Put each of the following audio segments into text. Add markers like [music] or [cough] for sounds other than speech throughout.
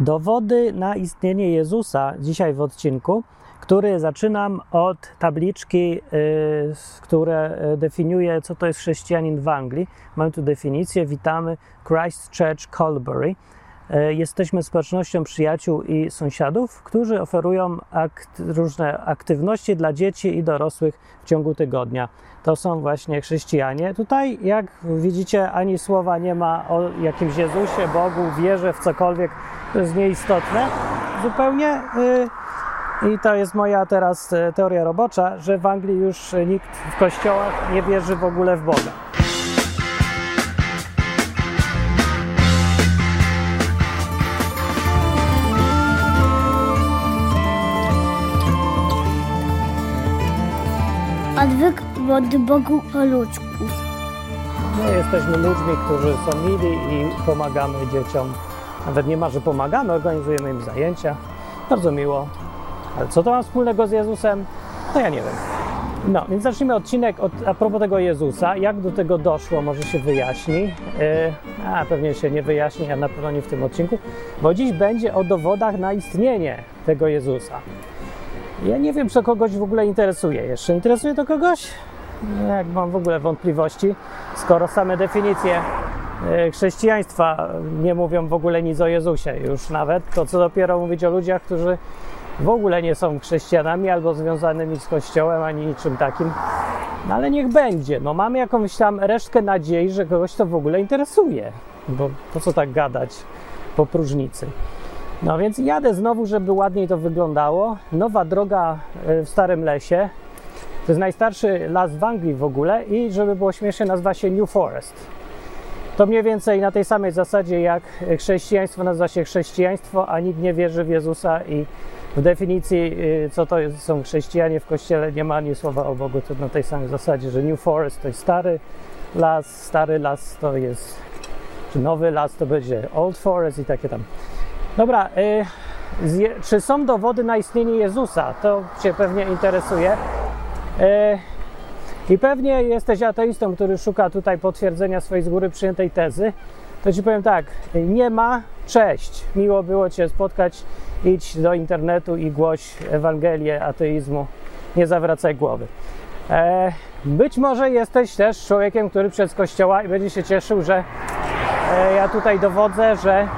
Dowody na istnienie Jezusa dzisiaj w odcinku, który zaczynam od tabliczki, y, które y, definiuje, co to jest chrześcijanin w Anglii. Mamy tu definicję. Witamy Christchurch Colbury. Y, Jesteśmy społecznością przyjaciół i sąsiadów, którzy oferują akt, różne aktywności dla dzieci i dorosłych w ciągu tygodnia. To są właśnie chrześcijanie. Tutaj, jak widzicie, ani słowa nie ma o jakimś Jezusie, Bogu, wierze w cokolwiek. To jest nieistotne zupełnie. I to jest moja teraz e, teoria robocza, że w Anglii już nikt w kościołach nie wierzy w ogóle w Boga. Od Bogu po ludzku. My jesteśmy ludźmi, którzy są mili i pomagamy dzieciom. Nawet nie ma, że pomagamy, organizujemy im zajęcia. Bardzo miło. Ale co to ma wspólnego z Jezusem? No ja nie wiem. No, więc zacznijmy odcinek od, a propos tego Jezusa. Jak do tego doszło, może się wyjaśni. Yy, a pewnie się nie wyjaśni, a na pewno nie w tym odcinku, bo dziś będzie o dowodach na istnienie tego Jezusa. Ja nie wiem, czy kogoś w ogóle interesuje. Jeszcze interesuje to kogoś? Jak mam w ogóle wątpliwości, skoro same definicje e, chrześcijaństwa nie mówią w ogóle nic o Jezusie już nawet, to co dopiero mówić o ludziach, którzy w ogóle nie są chrześcijanami albo związanymi z Kościołem ani niczym takim. No ale niech będzie. No mamy jakąś tam resztkę nadziei, że kogoś to w ogóle interesuje. Bo po co tak gadać po próżnicy? No więc jadę znowu, żeby ładniej to wyglądało. Nowa droga e, w Starym Lesie. To jest najstarszy las w Anglii w ogóle i żeby było śmiesznie nazywa się New Forest. To mniej więcej na tej samej zasadzie jak chrześcijaństwo nazywa się chrześcijaństwo, a nikt nie wierzy w Jezusa i w definicji y, co to są chrześcijanie w kościele nie ma ani słowa o Bogu. To na tej samej zasadzie, że New Forest to jest stary las, stary las to jest, czy nowy las to będzie Old Forest i takie tam. Dobra, y, czy są dowody na istnienie Jezusa? To Cię pewnie interesuje. E, I pewnie jesteś ateistą, który szuka tutaj potwierdzenia swojej z góry przyjętej tezy. To ci powiem tak, nie ma, cześć, miło było Cię spotkać, idź do internetu i głoś Ewangelię ateizmu, nie zawracaj głowy. E, być może jesteś też człowiekiem, który przez kościoła i będzie się cieszył, że e, ja tutaj dowodzę, że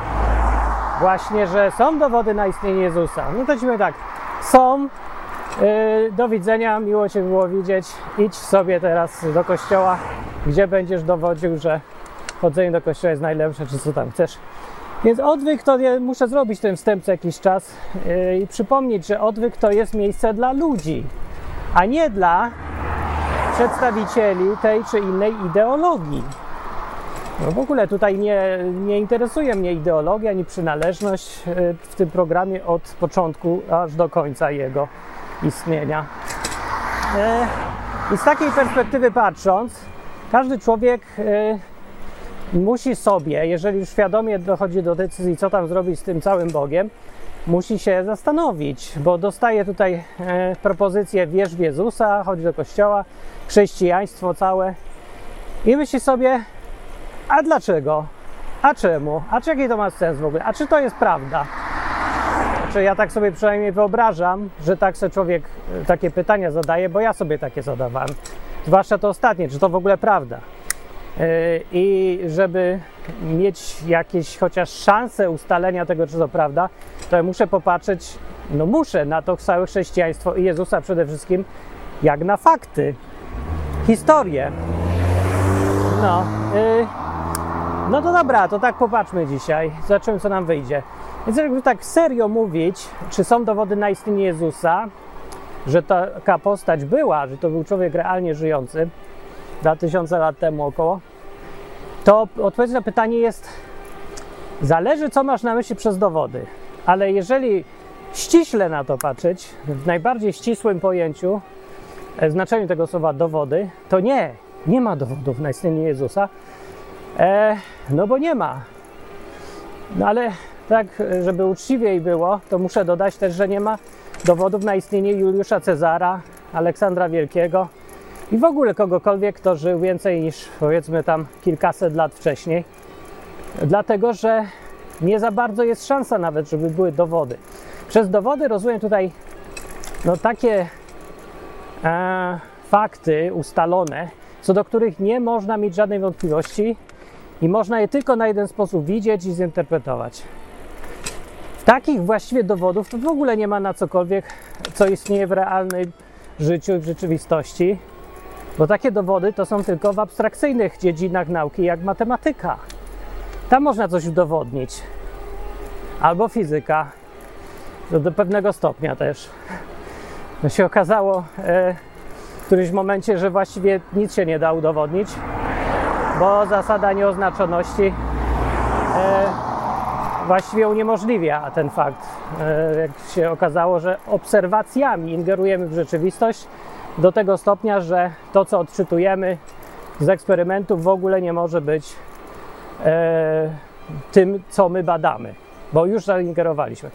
właśnie, że są dowody na istnienie Jezusa. No to ci powiem tak, są, Do widzenia, miło Cię było widzieć. Idź sobie teraz do kościoła, gdzie będziesz dowodził, że chodzenie do kościoła jest najlepsze, czy co tam chcesz. Więc odwyk to ja muszę zrobić ten wstęp co jakiś czas yy, i przypomnieć, że odwyk to jest miejsce dla ludzi, a nie dla przedstawicieli tej czy innej ideologii. No w ogóle tutaj nie, nie interesuje mnie ideologia ani przynależność yy, w tym programie od początku aż do końca jego istnienia. E, I z takiej perspektywy patrząc, każdy człowiek e, musi sobie, jeżeli już świadomie dochodzi do decyzji, co tam zrobić z tym całym Bogiem, musi się zastanowić, bo dostaje tutaj e, propozycję wierz w Jezusa, chodź do kościoła, chrześcijaństwo całe i myśli sobie, a dlaczego? A czemu? A czy jaki to ma sens w ogóle? A czy to jest prawda? Znaczy, ja tak sobie przynajmniej wyobrażam, że tak sobie człowiek e, takie pytania zadaje, bo ja sobie takie zadawałem. Zwłaszcza to ostatnie, czy to w ogóle prawda. Yy, I żeby mieć jakieś chociaż szanse ustalenia tego, czy to prawda, to ja muszę popatrzeć, no muszę na to całe chrześcijaństwo i Jezusa przede wszystkim, jak na fakty, historię. No, yy, no to dobra, to tak popatrzmy dzisiaj, zobaczymy, co nam wyjdzie. Więc jakby tak serio mówić, czy są dowody na istnienie Jezusa, że taka postać była, że to był człowiek realnie żyjący, 2000 lat temu około, to odpowiedź na pytanie jest, zależy co masz na myśli przez dowody, ale jeżeli ściśle na to patrzeć, w najbardziej ścisłym pojęciu, e, znaczeniu tego słowa dowody, to nie, nie ma dowodów na istnienie Jezusa, e, no bo nie ma. No ale tak, żeby uczciwiej było, to muszę dodać też, że nie ma dowodów na istnienie Juliusza Cezara, Aleksandra Wielkiego i w ogóle kogokolwiek, kto żył więcej niż powiedzmy tam kilkaset lat wcześniej. Dlatego, że nie za bardzo jest szansa nawet, żeby były dowody. Przez dowody rozumiem tutaj no, takie e, fakty ustalone, co do których nie można mieć żadnej wątpliwości i można je tylko na jeden sposób widzieć i zinterpretować. Takich właściwie dowodów to w ogóle nie ma na cokolwiek, co istnieje w realnym życiu i w rzeczywistości, bo takie dowody to są tylko w abstrakcyjnych dziedzinach nauki, jak matematyka. Tam można coś udowodnić. Albo fizyka, do, pewnego stopnia też. No się okazało e, w którymś momencie, że właściwie nic się nie da udowodnić, bo zasada nieoznaczoności e, właściwie uniemożliwia ten fakt. E, jak się okazało, że obserwacjami ingerujemy w rzeczywistość do tego stopnia, że to, co odczytujemy z eksperymentów, w ogóle nie może być e, tym, co my badamy, bo już zaingerowaliśmy.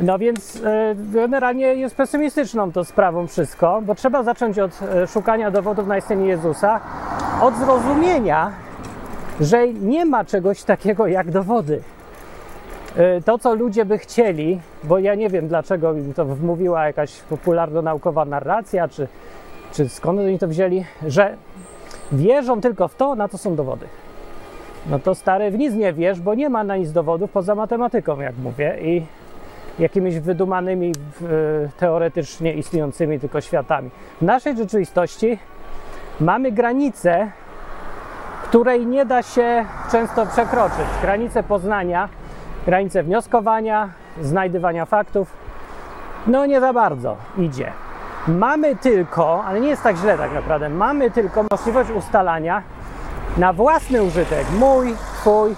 No więc e, generalnie jest pesymistyczną to sprawą wszystko, bo trzeba zacząć od szukania dowodów na istnienie Jezusa, od zrozumienia, że nie ma czegoś takiego jak dowody. E, To, co ludzie by chcieli, bo ja nie wiem, dlaczego im to wmówiła jakaś popularno-naukowa narracja, czy, czy skąd oni to wzięli, że wierzą tylko w to, na to są dowody. No to stary, w nic nie wiesz, bo nie ma na nic dowodów poza matematyką, jak mówię, i jakimiś wydumanymi, e, teoretycznie istniejącymi tylko światami. W naszej rzeczywistości mamy granicę, której nie da się często przekroczyć. Granicę poznania, granicę wnioskowania, znajdywania faktów. No nie za bardzo idzie. Mamy tylko, ale nie jest tak źle tak naprawdę, mamy tylko możliwość ustalania na własny użytek, mój, twój,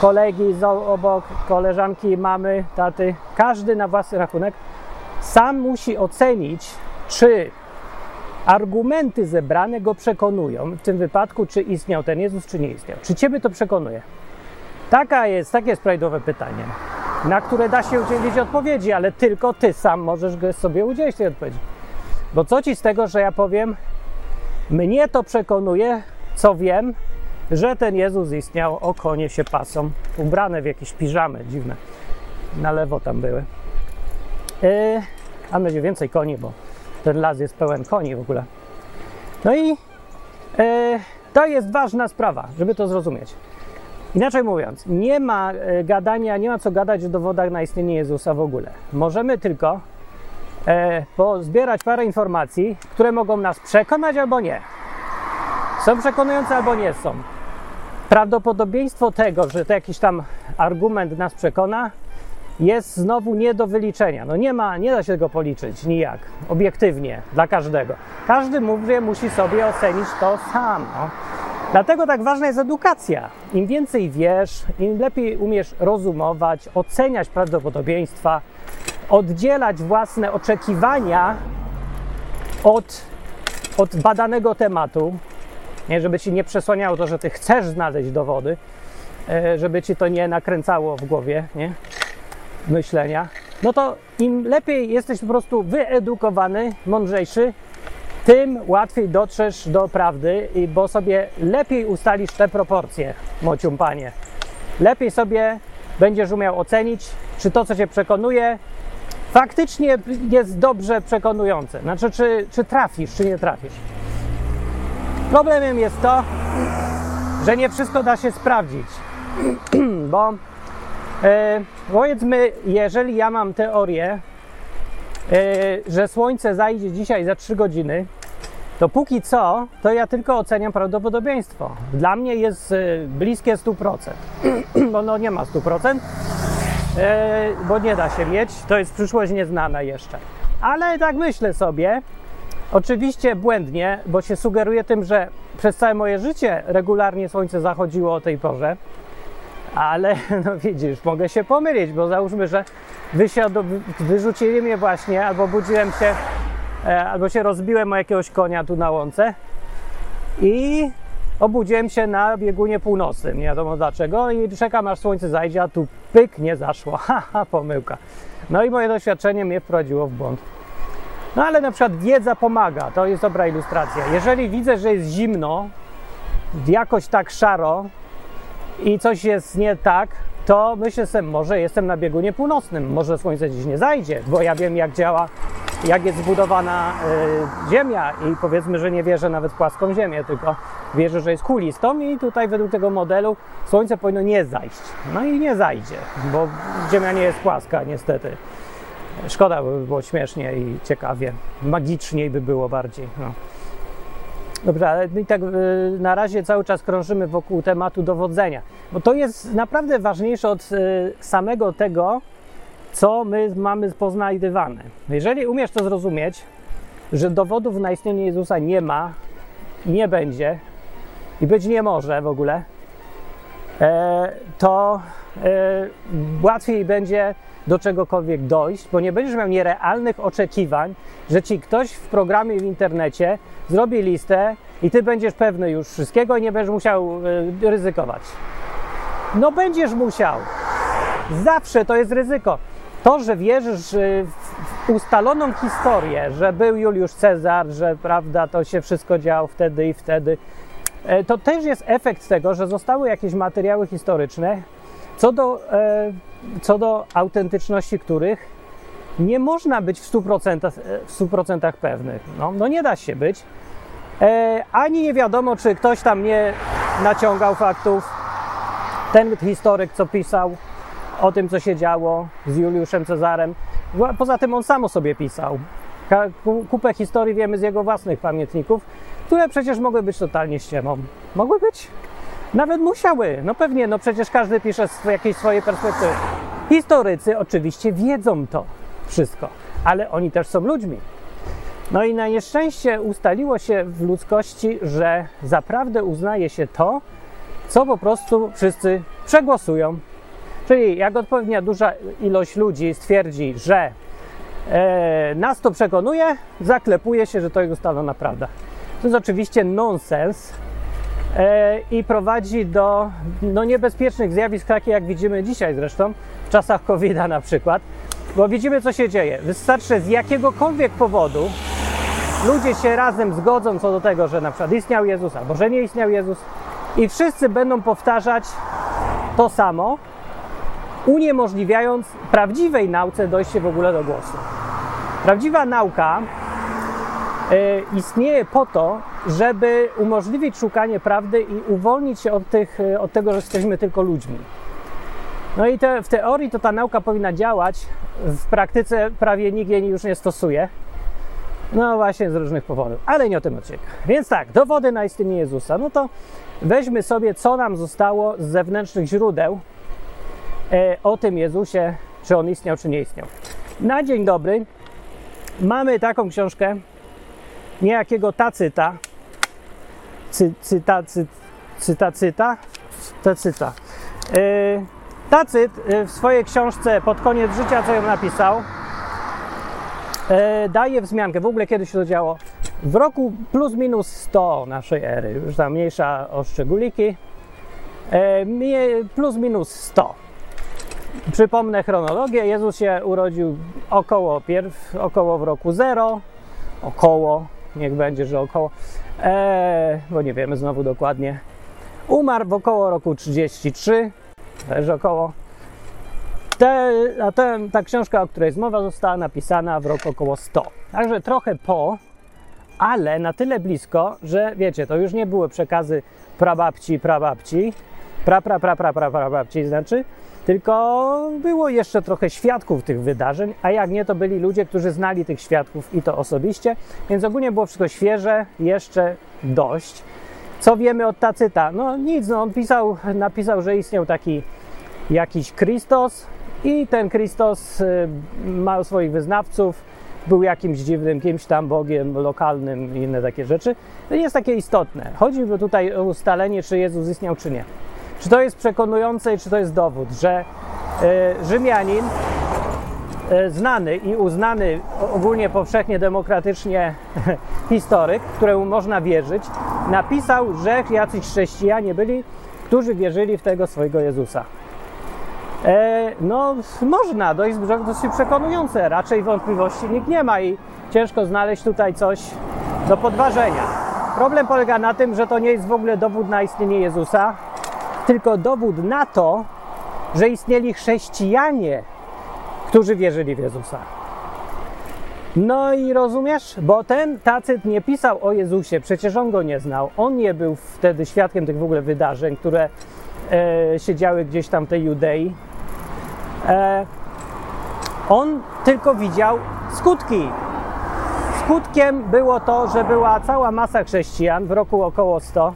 kolegi z obok, koleżanki, mamy, taty, każdy na własny rachunek sam musi ocenić, czy argumenty zebrane go przekonują, w tym wypadku, czy istniał ten Jezus, czy nie istniał. Czy ciebie to przekonuje? Taka jest, takie jest prawidłowe pytanie, na które da się udzielić odpowiedzi, ale tylko ty sam możesz sobie udzielić tej odpowiedzi. Bo co ci z tego, że ja powiem, mnie to przekonuje, co wiem, że ten Jezus istniał, o konie się pasą, ubrane w jakieś piżamy dziwne. Na lewo tam były. Yy, a będzie więcej koni, bo ten las jest pełen koni w ogóle. No i yy, to jest ważna sprawa, żeby to zrozumieć. Inaczej mówiąc, nie ma e, gadania, nie ma co gadać o dowodach na istnienie Jezusa w ogóle. Możemy tylko e, pozbierać parę informacji, które mogą nas przekonać albo nie. Są przekonujące albo nie są. Prawdopodobieństwo tego, że to jakiś tam argument nas przekona, jest znowu nie do wyliczenia. No nie ma, nie da się tego policzyć nijak, obiektywnie, dla każdego. Każdy mówię, musi sobie ocenić to sam. No. Dlatego tak ważna jest edukacja. Im więcej wiesz, im lepiej umiesz rozumować, oceniać prawdopodobieństwa, oddzielać własne oczekiwania od, od badanego tematu, nie, żeby ci nie przesłaniało to, że ty chcesz znaleźć dowody, e, żeby ci to nie nakręcało w głowie, nie? myślenia, no to im lepiej jesteś po prostu wyedukowany, mądrzejszy, tym łatwiej dotrzesz do prawdy, bo sobie lepiej ustalisz te proporcje, mocium panie. Lepiej sobie będziesz umiał ocenić, czy to, co cię przekonuje, faktycznie jest dobrze przekonujące. Znaczy, czy, czy trafisz, czy nie trafisz. Problemem jest to, że nie wszystko da się sprawdzić, [clears throat] bo e, powiedzmy, jeżeli ja mam teorię, że słońce zajdzie dzisiaj za 3 godziny, to póki co, to ja tylko oceniam prawdopodobieństwo. Dla mnie jest e, bliskie 100%, [clears throat] bo no nie ma 100%, e, bo nie da się mieć, to jest przyszłość nieznana jeszcze. Ale tak myślę sobie, Oczywiście błędnie, bo się sugeruje tym, że przez całe moje życie regularnie słońce zachodziło o tej porze, ale no widzisz, mogę się pomylić, bo załóżmy, że wysiadł, wyrzucili mnie właśnie, albo budziłem się, e, albo się rozbiłem o jakiegoś konia tu na łące i obudziłem się na biegunie północnym, nie wiadomo dlaczego i czekam aż słońce zajdzie, a tu pyk, nie zaszło, [laughs] haha, pomyłka. No i moje doświadczenie mnie wprowadziło w błąd. No ale na przykład wiedza pomaga, to jest dobra ilustracja. Jeżeli widzę, że jest zimno, jakoś tak szaro i coś jest nie tak, to myślę sobie, może jestem na biegunie północnym, może słońce dziś nie zajdzie, bo ja wiem jak działa, jak jest zbudowana y, Ziemia i powiedzmy, że nie wierzę nawet w płaską Ziemię, tylko wierzę, że jest kulistą i tutaj według tego modelu słońce powinno nie zajść. No i nie zajdzie, bo Ziemia nie jest płaska niestety. Szkoda, by było śmiesznie i ciekawie, magiczniej by było bardziej. No. Dobrze, ale tak y, na razie cały czas krążymy wokół tematu dowodzenia, bo to jest naprawdę ważniejsze od y, samego tego, co my mamy poznajdywane. Jeżeli umiesz to zrozumieć, że dowodów na istnienie Jezusa nie ma nie będzie i być nie może w ogóle, e, to e, łatwiej będzie do czegokolwiek dojść, bo nie będziesz miał nierealnych oczekiwań, że ci ktoś w programie w internecie zrobi listę i ty będziesz pewny już wszystkiego i nie będziesz musiał e, ryzykować. No będziesz musiał. Zawsze to jest ryzyko. To, że wierzysz y, w ustaloną historię, że był Juliusz Cezar, że prawda, to się wszystko działo wtedy i wtedy, e, to też jest efekt tego, że zostały jakieś materiały historyczne, co do, e, co do autentyczności których nie można być w 100%, w 100% pewnych. No, no nie da się być. E, ani nie wiadomo, czy ktoś tam nie naciągał faktów. Ten historyk, co pisał o tym, co się działo z Juliuszem Cezarem. Poza tym on sam o sobie pisał. Kupę historii wiemy z jego własnych pamiętników, które przecież mogły być totalnie ściemą. Mogły być? Nawet musiały. No pewnie, no przecież każdy pisze z jakiejś swojej perspektywy. Historycy oczywiście wiedzą to wszystko, ale oni też są ludźmi. No i na nieszczęście ustaliło się w ludzkości, że zaprawdę uznaje się to, co po prostu wszyscy przegłosują. Czyli jak odpowiednia duża ilość ludzi stwierdzi, że e, nas to przekonuje, zaklepuje się, że to jest ustalona prawda. To jest oczywiście nonsens i prowadzi do no, niebezpiecznych zjawisk, takie jak widzimy dzisiaj zresztą, w czasach covid na przykład, bo widzimy co się dzieje. Wystarczy z jakiegokolwiek powodu ludzie się razem zgodzą co do tego, że na przykład istniał Jezus albo że nie istniał Jezus i wszyscy będą powtarzać to samo, uniemożliwiając prawdziwej nauce dojście w ogóle do głosu. Prawdziwa nauka istnieje po to, żeby umożliwić szukanie prawdy i uwolnić się od, tych, e, od tego, że jesteśmy tylko ludźmi. No i te, w teorii to ta nauka powinna działać, w praktyce prawie nikt jej już nie stosuje. No właśnie z różnych powodów, ale nie o tym odcinek. Więc tak, dowody na istnienie Jezusa. No to weźmy sobie, co nam zostało z zewnętrznych źródeł e, o tym Jezusie, czy on istniał, czy nie istniał. Na dzień dobry mamy taką książkę niejakiego Tacyta, cy, cyta, cy, cyta, cyta. E, Tacyt w swojej książce pod koniec życia, co ją napisał, e, daje wzmiankę, w ogóle kiedy się to działo, w roku plus minus 100 naszej ery, już tam mniejsza o szczególiki, e, plus minus 100. Przypomnę chronologię, Jezus się urodził około, pierw, około w roku 0, około, niech będzie, że około, e, bo nie wiemy znowu dokładnie. Umarł w około roku 33, też około. Te, a te, ta książka, o której jest mowa, została napisana w roku około 100. Także trochę po, ale na tyle blisko, że wiecie, to już nie były przekazy prababci, prababci, pra, pra, pra, pra, pra, prababci, znaczy, tylko było jeszcze trochę świadków tych wydarzeń, a jak nie, to byli ludzie, którzy znali tych świadków i to osobiście, więc ogólnie było wszystko świeże, jeszcze dość. Co wiemy od Tacyta? No nic, no on pisał, napisał, że istniał taki jakiś Chrystus i ten Chrystus y, ma swoich wyznawców, był jakimś dziwnym, kimś tam Bogiem lokalnym i inne takie rzeczy. To nie jest takie istotne. Chodzi tutaj o ustalenie, czy Jezus istniał, czy nie. Czy to jest przekonujące i czy to jest dowód, że y, Rzymianin y, znany i uznany ogólnie powszechnie demokratycznie [laughs] historyk, któremu można wierzyć, napisał, że jacyś chrześcijanie byli, którzy wierzyli w tego swojego Jezusa. E, no, można, dość, dosyć przekonujące. Raczej wątpliwości nikt nie ma i ciężko znaleźć tutaj coś do podważenia. Problem polega na tym, że to nie jest w ogóle dowód na istnienie Jezusa, tylko dowód na to, że istnieli chrześcijanie, którzy wierzyli w Jezusa. No i rozumiesz, bo ten Tacyt nie pisał o Jezusie, przecież on go nie znał. On nie był wtedy świadkiem tych w ogóle wydarzeń, które e, się działy gdzieś tam w tej Judei. E, on tylko widział skutki. Skutkiem było to, że była cała masa chrześcijan w roku około 100,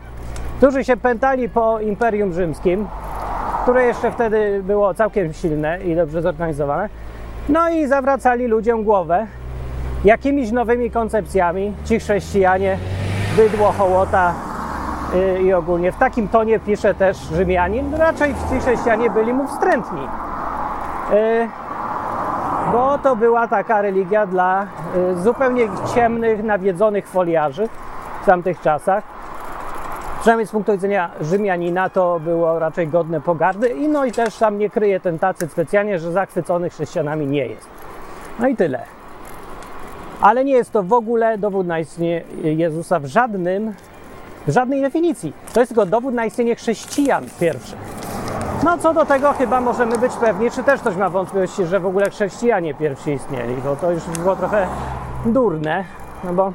którzy się pętali po Imperium Rzymskim, które jeszcze wtedy było całkiem silne i dobrze zorganizowane. No i zawracali ludziom głowę jakimiś nowymi koncepcjami. Ci chrześcijanie, bydło, hołota yy, i ogólnie w takim tonie pisze też Rzymianin. Raczej ci chrześcijanie byli mu wstrętni. Yy, bo to była taka religia dla y, zupełnie ciemnych, nawiedzonych foliarzy w tamtych czasach. Przynajmniej z punktu widzenia Rzymianina to było raczej godne pogardy. I no i też sam nie kryje ten tacy specjalnie, że zachwycony chrześcijanami nie jest. No i tyle. Ale nie jest to w ogóle dowód na istnienie Jezusa w żadnym, w żadnej definicji. To jest tylko dowód na istnienie chrześcijan pierwszych. No co do tego chyba możemy być pewni, czy też ktoś ma wątpliwości, że w ogóle chrześcijanie pierwsi istnieli, bo to już było trochę durne, no bo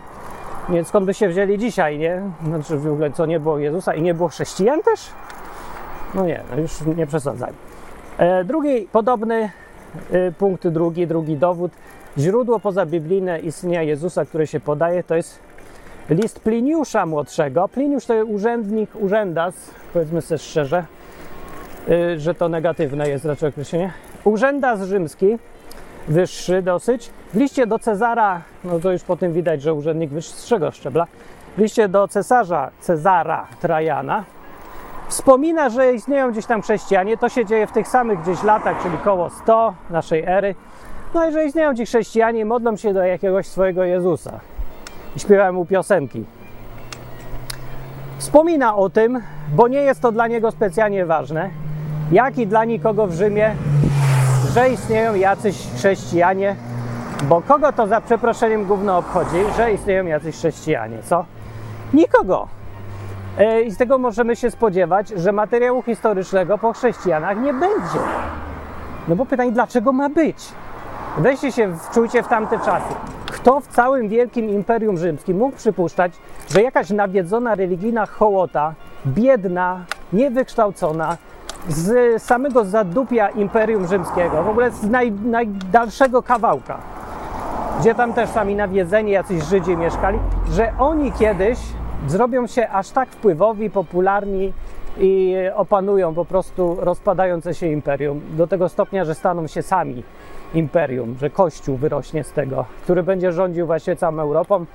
wiem skąd by się wzięli dzisiaj, nie? Znaczy w ogóle co, nie było Jezusa i nie było chrześcijan też? No nie, no już nie przesadzaj. E, drugi podobny e, punkt, drugi, drugi dowód. Źródło pozabiblijne istnienia Jezusa, które się podaje, to jest list Pliniusza młodszego. Pliniusz to jest urzędnik, urzędas, powiedzmy sobie szczerze, y, że to negatywne jest raczej określenie. Urzędas rzymski, wyższy dosyć. W liście do Cezara, no to już po tym widać, że urzędnik wyższego szczebla, w liście do cesarza Cezara Trajana wspomina, że istnieją gdzieś tam chrześcijanie. To się dzieje w tych samych gdzieś latach, czyli koło 100 naszej ery. No i że istnieją ci chrześcijanie modlą się do jakiegoś swojego Jezusa i śpiewają mu piosenki. Wspomina o tym, bo nie jest to dla niego specjalnie ważne, jak i dla nikogo w Rzymie, że istnieją jacyś chrześcijanie, bo kogo to za przeproszeniem gówno obchodzi, że istnieją jacyś chrześcijanie, co? Nikogo. E, I z tego możemy się spodziewać, że materiału historycznego po chrześcijanach nie będzie. No bo pytanie, dlaczego ma być? Weźcie się, wczujcie w tamte czasy. Kto w całym wielkim Imperium Rzymskim mógł przypuszczać, że jakaś nawiedzona religijna hołota, biedna, niewykształcona, z samego zadupia Imperium Rzymskiego, w ogóle z naj, najdalszego kawałka, gdzie tam też sami nawiedzeni jacyś Żydzi mieszkali, że oni kiedyś zrobią się aż tak wpływowi, popularni i opanują po prostu rozpadające się imperium do tego stopnia, że staną się sami imperium, że Kościół wyrośnie z tego, który będzie rządził właśnie całą Europą,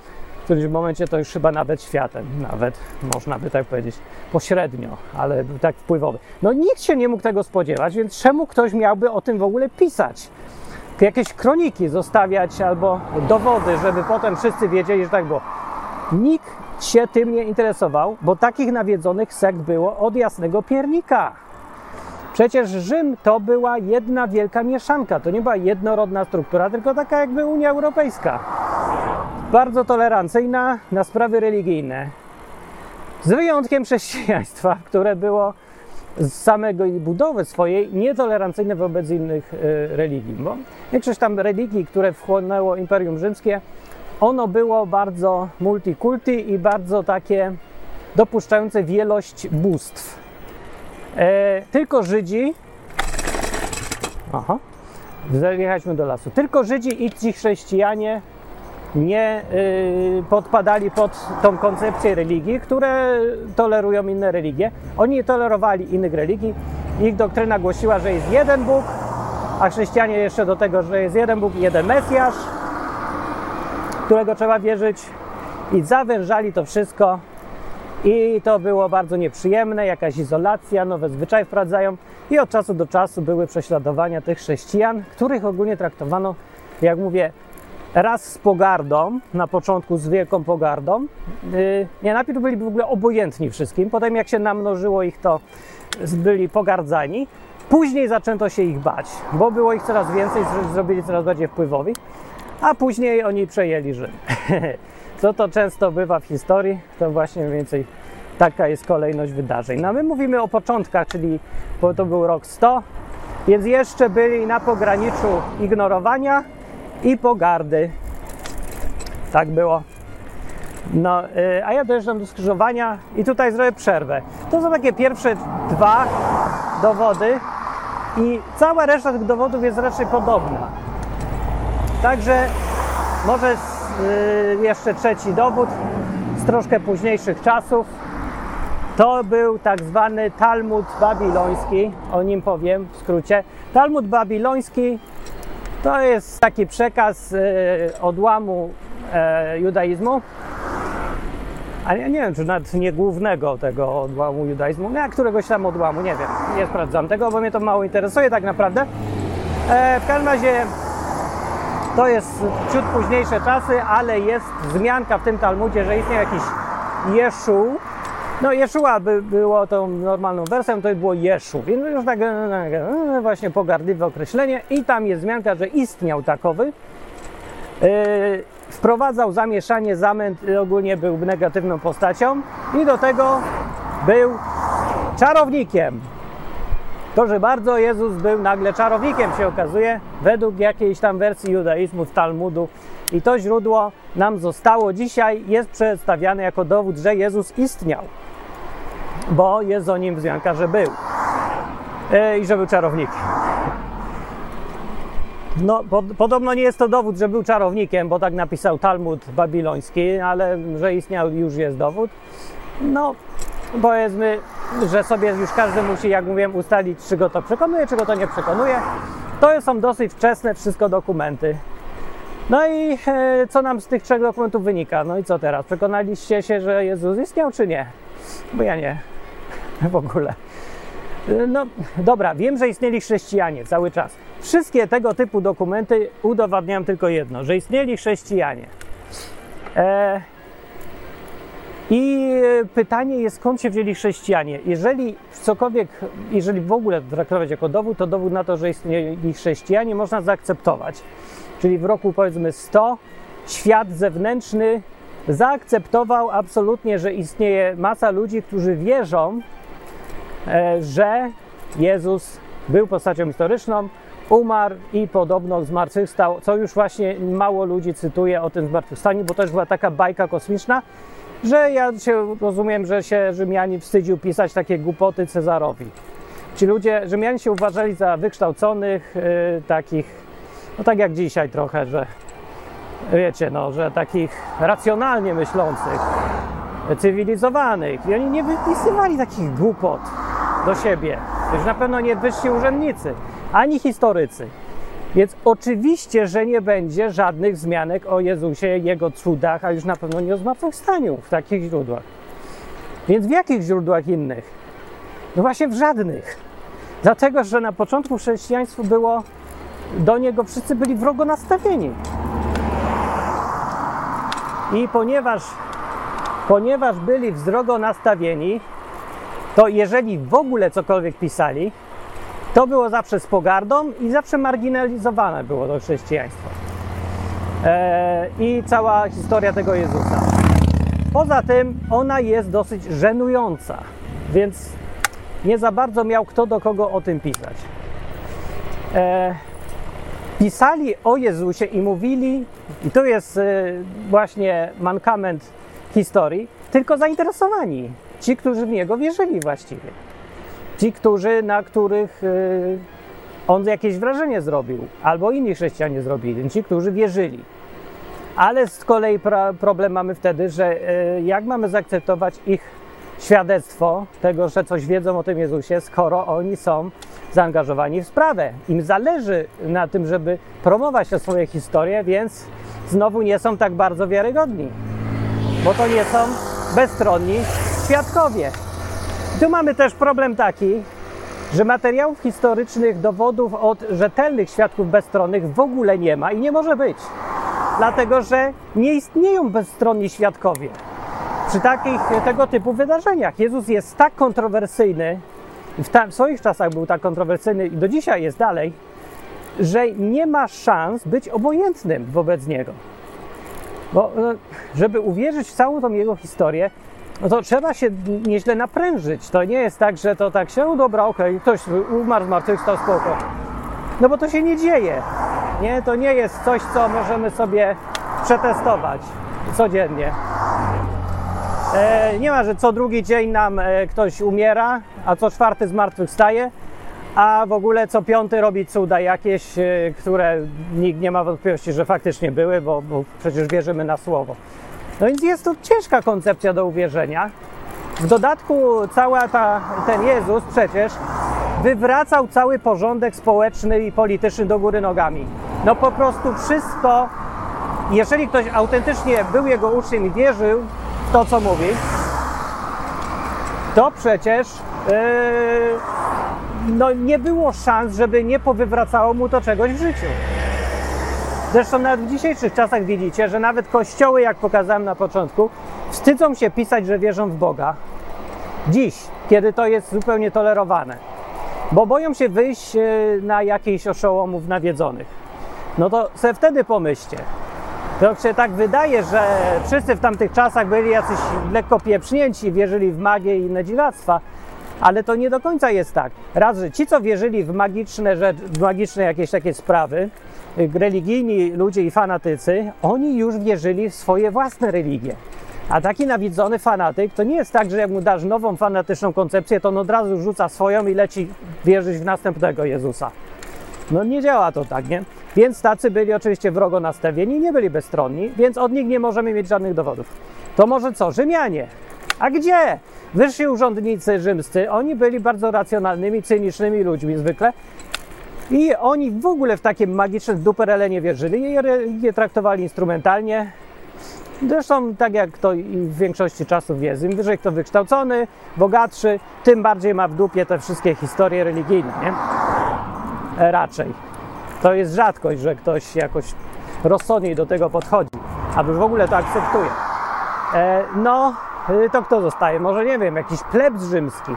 którymś momencie to już chyba nawet światem, nawet można by tak powiedzieć, pośrednio, ale tak wpływowy. No nikt się nie mógł tego spodziewać, więc czemu ktoś miałby o tym w ogóle pisać? Jakieś kroniki zostawiać albo dowody, żeby potem wszyscy wiedzieli, że tak było. Nikt się tym nie interesował, bo takich nawiedzonych sekt było od jasnego piernika. Przecież Rzym to była jedna wielka mieszanka, to nie była jednorodna struktura, tylko taka jakby Unia Europejska. Bardzo tolerancyjna na sprawy religijne. Z wyjątkiem chrześcijaństwa, które było z samego budowy swojej nietolerancyjne wobec innych y, religii. Bo większość tam religii, które wchłonęło Imperium Rzymskie, ono było bardzo multikulti i bardzo takie dopuszczające wielość bóstw. E, tylko Żydzi. Aha. Zajechaliśmy do lasu. Tylko Żydzi i ci chrześcijanie nie y, podpadali pod tą koncepcję religii, które tolerują inne religie. Oni nie tolerowali innych religii. Ich doktryna głosiła, że jest jeden Bóg, a chrześcijanie jeszcze do tego, że jest jeden Bóg i jeden Mesjasz, którego trzeba wierzyć. I zawężali to wszystko i to było bardzo nieprzyjemne, jakaś izolacja, nowe zwyczaje wprowadzają i od czasu do czasu były prześladowania tych chrześcijan, których ogólnie traktowano, jak mówię, raz z pogardą, na początku z wielką pogardą. Yy, nie, najpierw byli w ogóle obojętni wszystkim, potem jak się namnożyło ich, to byli pogardzani. Później zaczęto się ich bać, bo było ich coraz więcej, zrobili coraz bardziej wpływowi, a później oni przejęli Rzym. [laughs] Co to często bywa w historii, to właśnie mniej więcej taka jest kolejność wydarzeń. No my mówimy o początkach, czyli bo to był rok 100, Więc jeszcze byli na pograniczu ignorowania i pogardy. Tak było. No, y, a ja dojeżdżam do skrzyżowania i tutaj zrobię przerwę. To są takie pierwsze dwa dowody i cała reszta tych dowodów jest raczej podobna. Także może jeszcze trzeci dowód z troszkę późniejszych czasów. To był tak zwany Talmud babiloński, o nim powiem w skrócie. Talmud babiloński to jest taki przekaz y, odłamu e, judaizmu, ale ja nie wiem, czy nawet nie głównego tego odłamu judaizmu, nie, któregoś tam odłamu, nie wiem, nie sprawdzam tego, bo mnie to mało interesuje tak naprawdę. E, w każdym razie to jest ciut późniejsze czasy, ale jest wzmianka w tym Talmudzie, że istniał jakiś Jeszu. No Jeszua by było tą normalną wersją, to było Jeszu, więc już tak e, właśnie pogardliwe określenie i tam jest wzmianka, że istniał takowy. Yy, wprowadzał zamieszanie, zamęt, yy, ogólnie był negatywną postacią i do tego był czarownikiem. Proszę bardzo, Jezus był nagle czarownikiem, się okazuje, według jakiejś tam wersji judaizmu Talmudu. I to źródło nam zostało dzisiaj, jest przedstawiane jako dowód, że Jezus istniał, bo jest o nim wzmianka, że był Yy, i że był czarownikiem. No, po, podobno nie jest to dowód, że był czarownikiem, bo tak napisał Talmud babiloński, ale że istniał już jest dowód. No, powiedzmy, że sobie już każdy musi, jak mówiłem, ustalić, czy go to przekonuje, czy go to nie przekonuje. To są dosyć wczesne wszystko dokumenty. No i e, co nam z tych trzech dokumentów wynika? No i co teraz? Przekonaliście się, że Jezus istniał, czy nie? Bo ja nie. [laughs] W ogóle. No dobra, wiem, że istnieli chrześcijanie cały czas. Wszystkie tego typu dokumenty udowadniają tylko jedno, że istnieli chrześcijanie. E, I pytanie jest, skąd się wzięli chrześcijanie? Jeżeli cokolwiek, jeżeli w ogóle traktować jako dowód, to dowód na to, że istnieli chrześcijanie, można zaakceptować. Czyli w roku powiedzmy 100 świat zewnętrzny zaakceptował absolutnie, że istnieje masa ludzi, którzy wierzą, e, że Jezus był postacią historyczną, umarł i podobno zmartwychwstał, co już właśnie mało ludzi cytuje o tym zmartwychwstaniu, bo też była taka bajka kosmiczna, że ja się rozumiem, że się Rzymianie wstydził pisać takie głupoty Cezarowi. Ci ludzie, Rzymianie się uważali za wykształconych, yy, takich, no tak jak dzisiaj trochę, że wiecie, no, że takich racjonalnie myślących, cywilizowanych. I oni nie wypisywali takich głupot do siebie. Już na pewno nie wyżsi urzędnicy, ani historycy. Więc oczywiście, że nie będzie żadnych wzmianek o Jezusie, Jego cudach, a już na pewno nie o zmartwychwstaniu w takich źródłach. Więc w jakich źródłach innych? No właśnie w żadnych. Dlatego, że na początku chrześcijaństwo było, do niego wszyscy byli wrogo nastawieni. I ponieważ, ponieważ byli wrogo nastawieni, to jeżeli w ogóle cokolwiek pisali, to było zawsze z pogardą i zawsze marginalizowane było to chrześcijaństwo. E, I cała historia tego Jezusa. Poza tym ona jest dosyć żenująca, więc nie za bardzo miał kto do kogo o tym pisać. E, pisali o Jezusie i mówili, i to jest e, właśnie mankament historii, tylko zainteresowani. Ci, którzy w Niego wierzyli właściwie. Ci, którzy, na których y, on jakieś wrażenie zrobił, albo inni chrześcijanie zrobili, ci, którzy wierzyli. Ale z kolei problem mamy wtedy, że y, jak mamy zaakceptować ich świadectwo tego, że coś wiedzą o tym Jezusie, skoro oni są zaangażowani w sprawę. Im zależy na tym, żeby promować te swoje historie, więc znowu nie są tak bardzo wiarygodni, bo to nie są bezstronni świadkowie. Tu mamy też problem taki, że materiałów historycznych, dowodów od rzetelnych świadków bezstronnych w ogóle nie ma i nie może być. Dlatego, że nie istnieją bezstronni świadkowie przy takich tego typu wydarzeniach. Jezus jest tak kontrowersyjny, w, ta, w swoich czasach był tak kontrowersyjny i do dzisiaj jest dalej, że nie ma szans być obojętnym wobec niego. Bo e, żeby uwierzyć w całą tą jego historię, no to trzeba się nieźle naprężyć. To nie jest tak, że to tak się, dobra, okej, ktoś umarł, zmartwychwstał, spoko. No bo to się nie dzieje. Nie, to nie jest coś, co możemy sobie przetestować codziennie. E, nie ma, że co drugi dzień nam e, ktoś umiera, a co czwarty zmartwychwstaje, a w ogóle co piąty robi cuda jakieś, e, które nikt nie ma wątpliwości, że faktycznie były, bo, bo przecież wierzymy na słowo. No więc jest to ciężka koncepcja do uwierzenia. W dodatku cała ta, ten Jezus przecież wywracał cały porządek społeczny i polityczny do góry nogami. No po prostu wszystko, jeżeli ktoś autentycznie był jego uczniem i wierzył w to, co mówi, to przecież yy, no nie było szans, żeby nie powywracało mu to czegoś w życiu. Zresztą nawet w dzisiejszych czasach widzicie, że nawet kościoły, jak pokazałem na początku, wstydzą się pisać, że wierzą w Boga. Dziś, kiedy to jest zupełnie tolerowane. Bo boją się wyjść e, na jakichś oszołomów nawiedzonych. No to sobie wtedy pomyślcie. To się tak wydaje, że wszyscy w tamtych czasach byli jacyś lekko pieprznięci, wierzyli w magię i inne dziwactwa, ale to nie do końca jest tak. Raz, że ci, co wierzyli w magiczne, rzecz, w magiczne jakieś takie sprawy, religijni ludzie i fanatycy, oni już wierzyli w swoje własne religie. A taki nawidzony fanatyk to nie jest tak, że jak mu dasz nową fanatyczną koncepcję, to on od razu rzuca swoją i leci wierzyć w następnego Jezusa. No nie działa to tak, nie? Więc tacy byli oczywiście wrogo nastawieni, nie byli bezstronni, więc od nich nie możemy mieć żadnych dowodów. To może co? Rzymianie. A gdzie? Wyżsi urzędnicy rzymscy, oni byli bardzo racjonalnymi, cynicznymi ludźmi zwykle. I oni w ogóle w takie magiczne duperele nie wierzyli i je traktowali instrumentalnie. Zresztą tak jak to w większości czasów jest, im wyżej kto wykształcony, bogatszy, tym bardziej ma w dupie te wszystkie historie religijne, nie? Raczej. To jest rzadkość, że ktoś jakoś rozsądniej do tego podchodzi, aby w ogóle to akceptuje. E, no, y, to kto zostaje? Może nie wiem, jakiś plebs rzymski.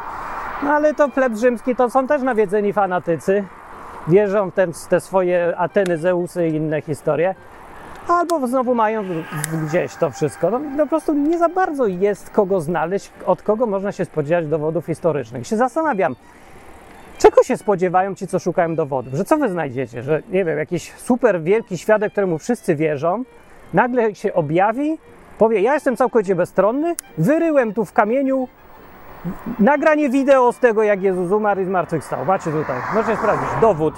No ale to plebs rzymski to są też nawiedzeni fanatycy. Wierzą w te, te swoje Ateny, Zeusy i inne historie. Albo znowu mają gdzieś to wszystko. No, po prostu nie za bardzo jest kogo znaleźć, od kogo można się spodziewać dowodów historycznych. Się zastanawiam, czego się spodziewają ci, co szukają dowodów? Że co wy znajdziecie? Że nie wiem, jakiś super wielki świadek, któremu wszyscy wierzą, nagle się objawi, powie: Ja jestem całkowicie bezstronny, wyryłem tu w kamieniu nagranie wideo z tego, jak Jezus umarł i zmartwychwstał. Macie tutaj, możecie sprawdzić. Dowód.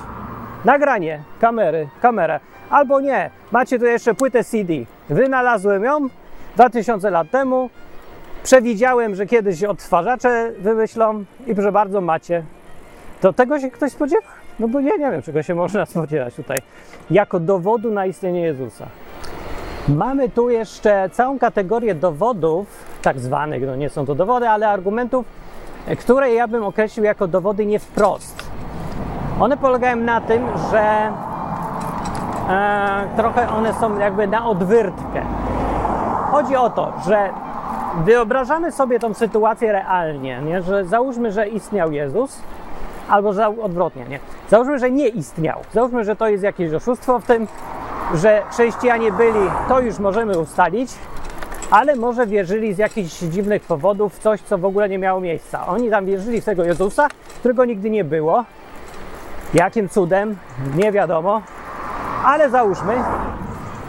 Nagranie, kamery, kamerę. Albo nie, macie tu jeszcze płytę CD. Wynalazłem ją 2000 lat temu. Przewidziałem, że kiedyś odtwarzacze wymyślą i proszę bardzo, macie. To tego się ktoś spodziewa? No bo ja nie wiem, czego się można spodziewać tutaj. Jako dowodu na istnienie Jezusa. Mamy tu jeszcze całą kategorię dowodów, tak zwanych, no nie są to dowody, ale argumentów, które ja bym określił jako dowody nie wprost. One polegają na tym, że e, trochę one są jakby na odwyrtkę. Chodzi o to, że wyobrażamy sobie tą sytuację realnie, nie? że załóżmy, że istniał Jezus, albo za, odwrotnie, nie? Załóżmy, że nie istniał. Załóżmy, że to jest jakieś oszustwo w tym, że chrześcijanie byli, to już możemy ustalić, ale może wierzyli z jakichś dziwnych powodów w coś, co w ogóle nie miało miejsca. Oni tam wierzyli w tego Jezusa, którego nigdy nie było. Jakim cudem? Nie wiadomo. Ale załóżmy,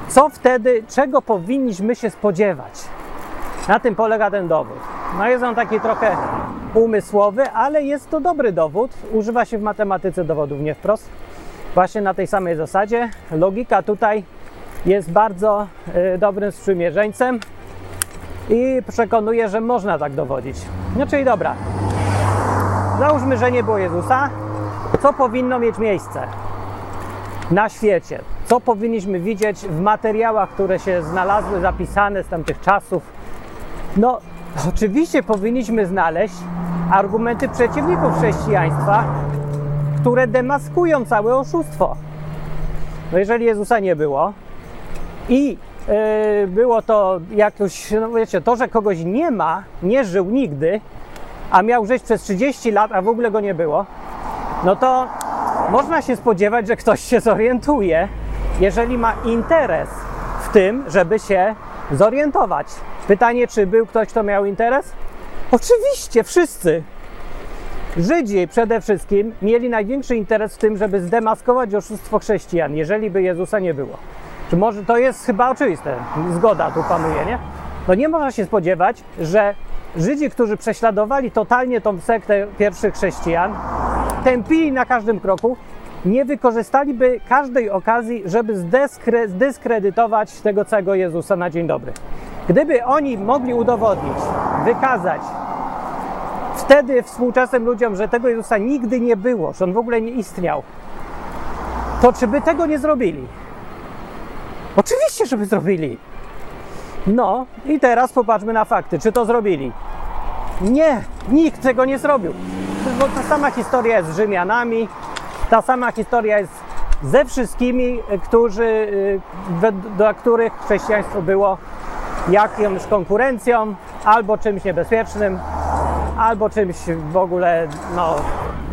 co wtedy, czego powinniśmy się spodziewać? Na tym polega ten dowód. No jest on taki trochę umysłowy, ale jest to dobry dowód. Używa się w matematyce dowodów nie wprost. Właśnie na tej samej zasadzie. Logika tutaj jest bardzo y, dobrym sprzymierzeńcem i przekonuje, że można tak dowodzić. No czyli dobra. Załóżmy, że nie było Jezusa. Co powinno mieć miejsce na świecie? Co powinniśmy widzieć w materiałach, które się znalazły, zapisane z tamtych czasów? No, oczywiście powinniśmy znaleźć argumenty przeciwników chrześcijaństwa, które demaskują całe oszustwo. No jeżeli Jezusa nie było i yy, było to jakoś, no wiecie, to, że kogoś nie ma, nie żył nigdy, a miał żyć przez 30 lat, a w ogóle go nie było, no to można się spodziewać, że ktoś się zorientuje, jeżeli ma interes w tym, żeby się zorientować. Pytanie, czy był ktoś, kto miał interes? Oczywiście, wszyscy. Żydzi przede wszystkim mieli największy interes w tym, żeby zdemaskować oszustwo chrześcijan, jeżeli by Jezusa nie było. Czy może to jest chyba oczywiste? Zgoda tu panuje, nie? No nie można się spodziewać, że Żydzi, którzy prześladowali totalnie tą sektę pierwszych chrześcijan, tępili na każdym kroku, nie wykorzystaliby każdej okazji, żeby zdyskredytować tego całego Jezusa na dzień dobry. Gdyby oni mogli udowodnić, wykazać wtedy współczesnym ludziom, że tego Jezusa nigdy nie było, że on w ogóle nie istniał, to czy by tego nie zrobili? Oczywiście, żeby zrobili. No i teraz popatrzmy na fakty. Czy to zrobili? Nie, nikt tego nie zrobił. Bo ta sama historia jest z Rzymianami, ta sama historia jest ze wszystkimi, którzy, y, dla których chrześcijaństwo było jakąś konkurencją, albo czymś niebezpiecznym, albo czymś w ogóle, no,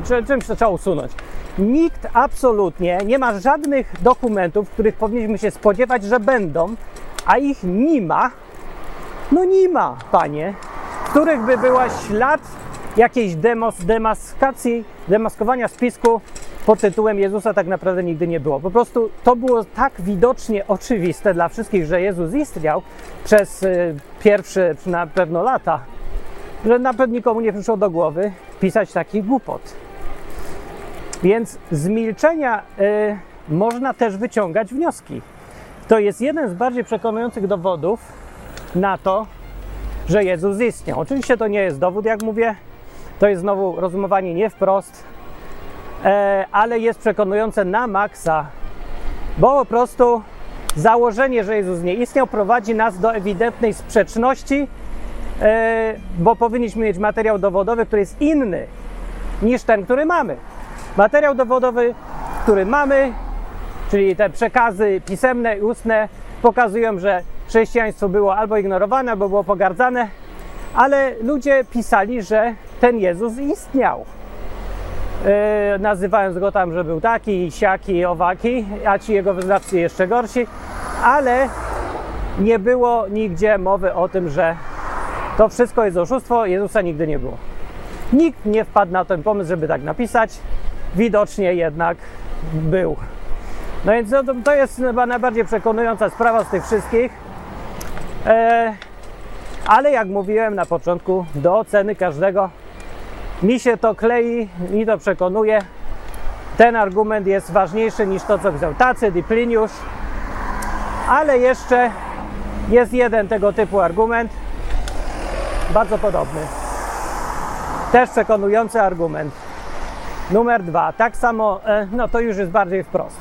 czy- czymś, co trzeba usunąć. Nikt absolutnie nie ma żadnych dokumentów, których powinniśmy się spodziewać, że będą, a ich nie ma. No nie ma, panie, których by była ślad jakiejś demos, demaskacji, demaskowania spisku pod tytułem Jezusa tak naprawdę nigdy nie było. Po prostu to było tak widocznie oczywiste dla wszystkich, że Jezus istniał przez y, pierwsze na pewno lata, że na pewno nikomu nie przyszło do głowy pisać takich głupot. Więc z milczenia y, można też wyciągać wnioski. To jest jeden z bardziej przekonujących dowodów na to, że Jezus istniał. Oczywiście to nie jest dowód, jak mówię, to jest znowu rozumowanie nie wprost, e, ale jest przekonujące na maksa, bo po prostu założenie, że Jezus nie istniał, prowadzi nas do ewidentnej sprzeczności, e, bo powinniśmy mieć materiał dowodowy, który jest inny niż ten, który mamy. Materiał dowodowy, który mamy, czyli te przekazy pisemne i ustne, pokazują, że chrześcijaństwo było albo ignorowane, albo było pogardzane, ale ludzie pisali, że ten Jezus istniał. E, nazywając go tam, że był taki, siaki, owaki, a ci jego wyznawcy jeszcze gorsi, ale nie było nigdzie mowy o tym, że to wszystko jest oszustwo, Jezusa nigdy nie było. Nikt nie wpadł na ten pomysł, żeby tak napisać. Widocznie jednak był. No więc no, to, jest chyba najbardziej przekonująca sprawa z tych wszystkich. E, ale jak mówiłem na początku, do oceny każdego mi się to klei, mi to przekonuje. Ten argument jest ważniejszy niż to, co pisał Tacyd i Pliniusz. Ale jeszcze jest jeden tego typu argument, bardzo podobny. Też przekonujący argument. Numer dwa, tak samo, e, no to już jest bardziej wprost.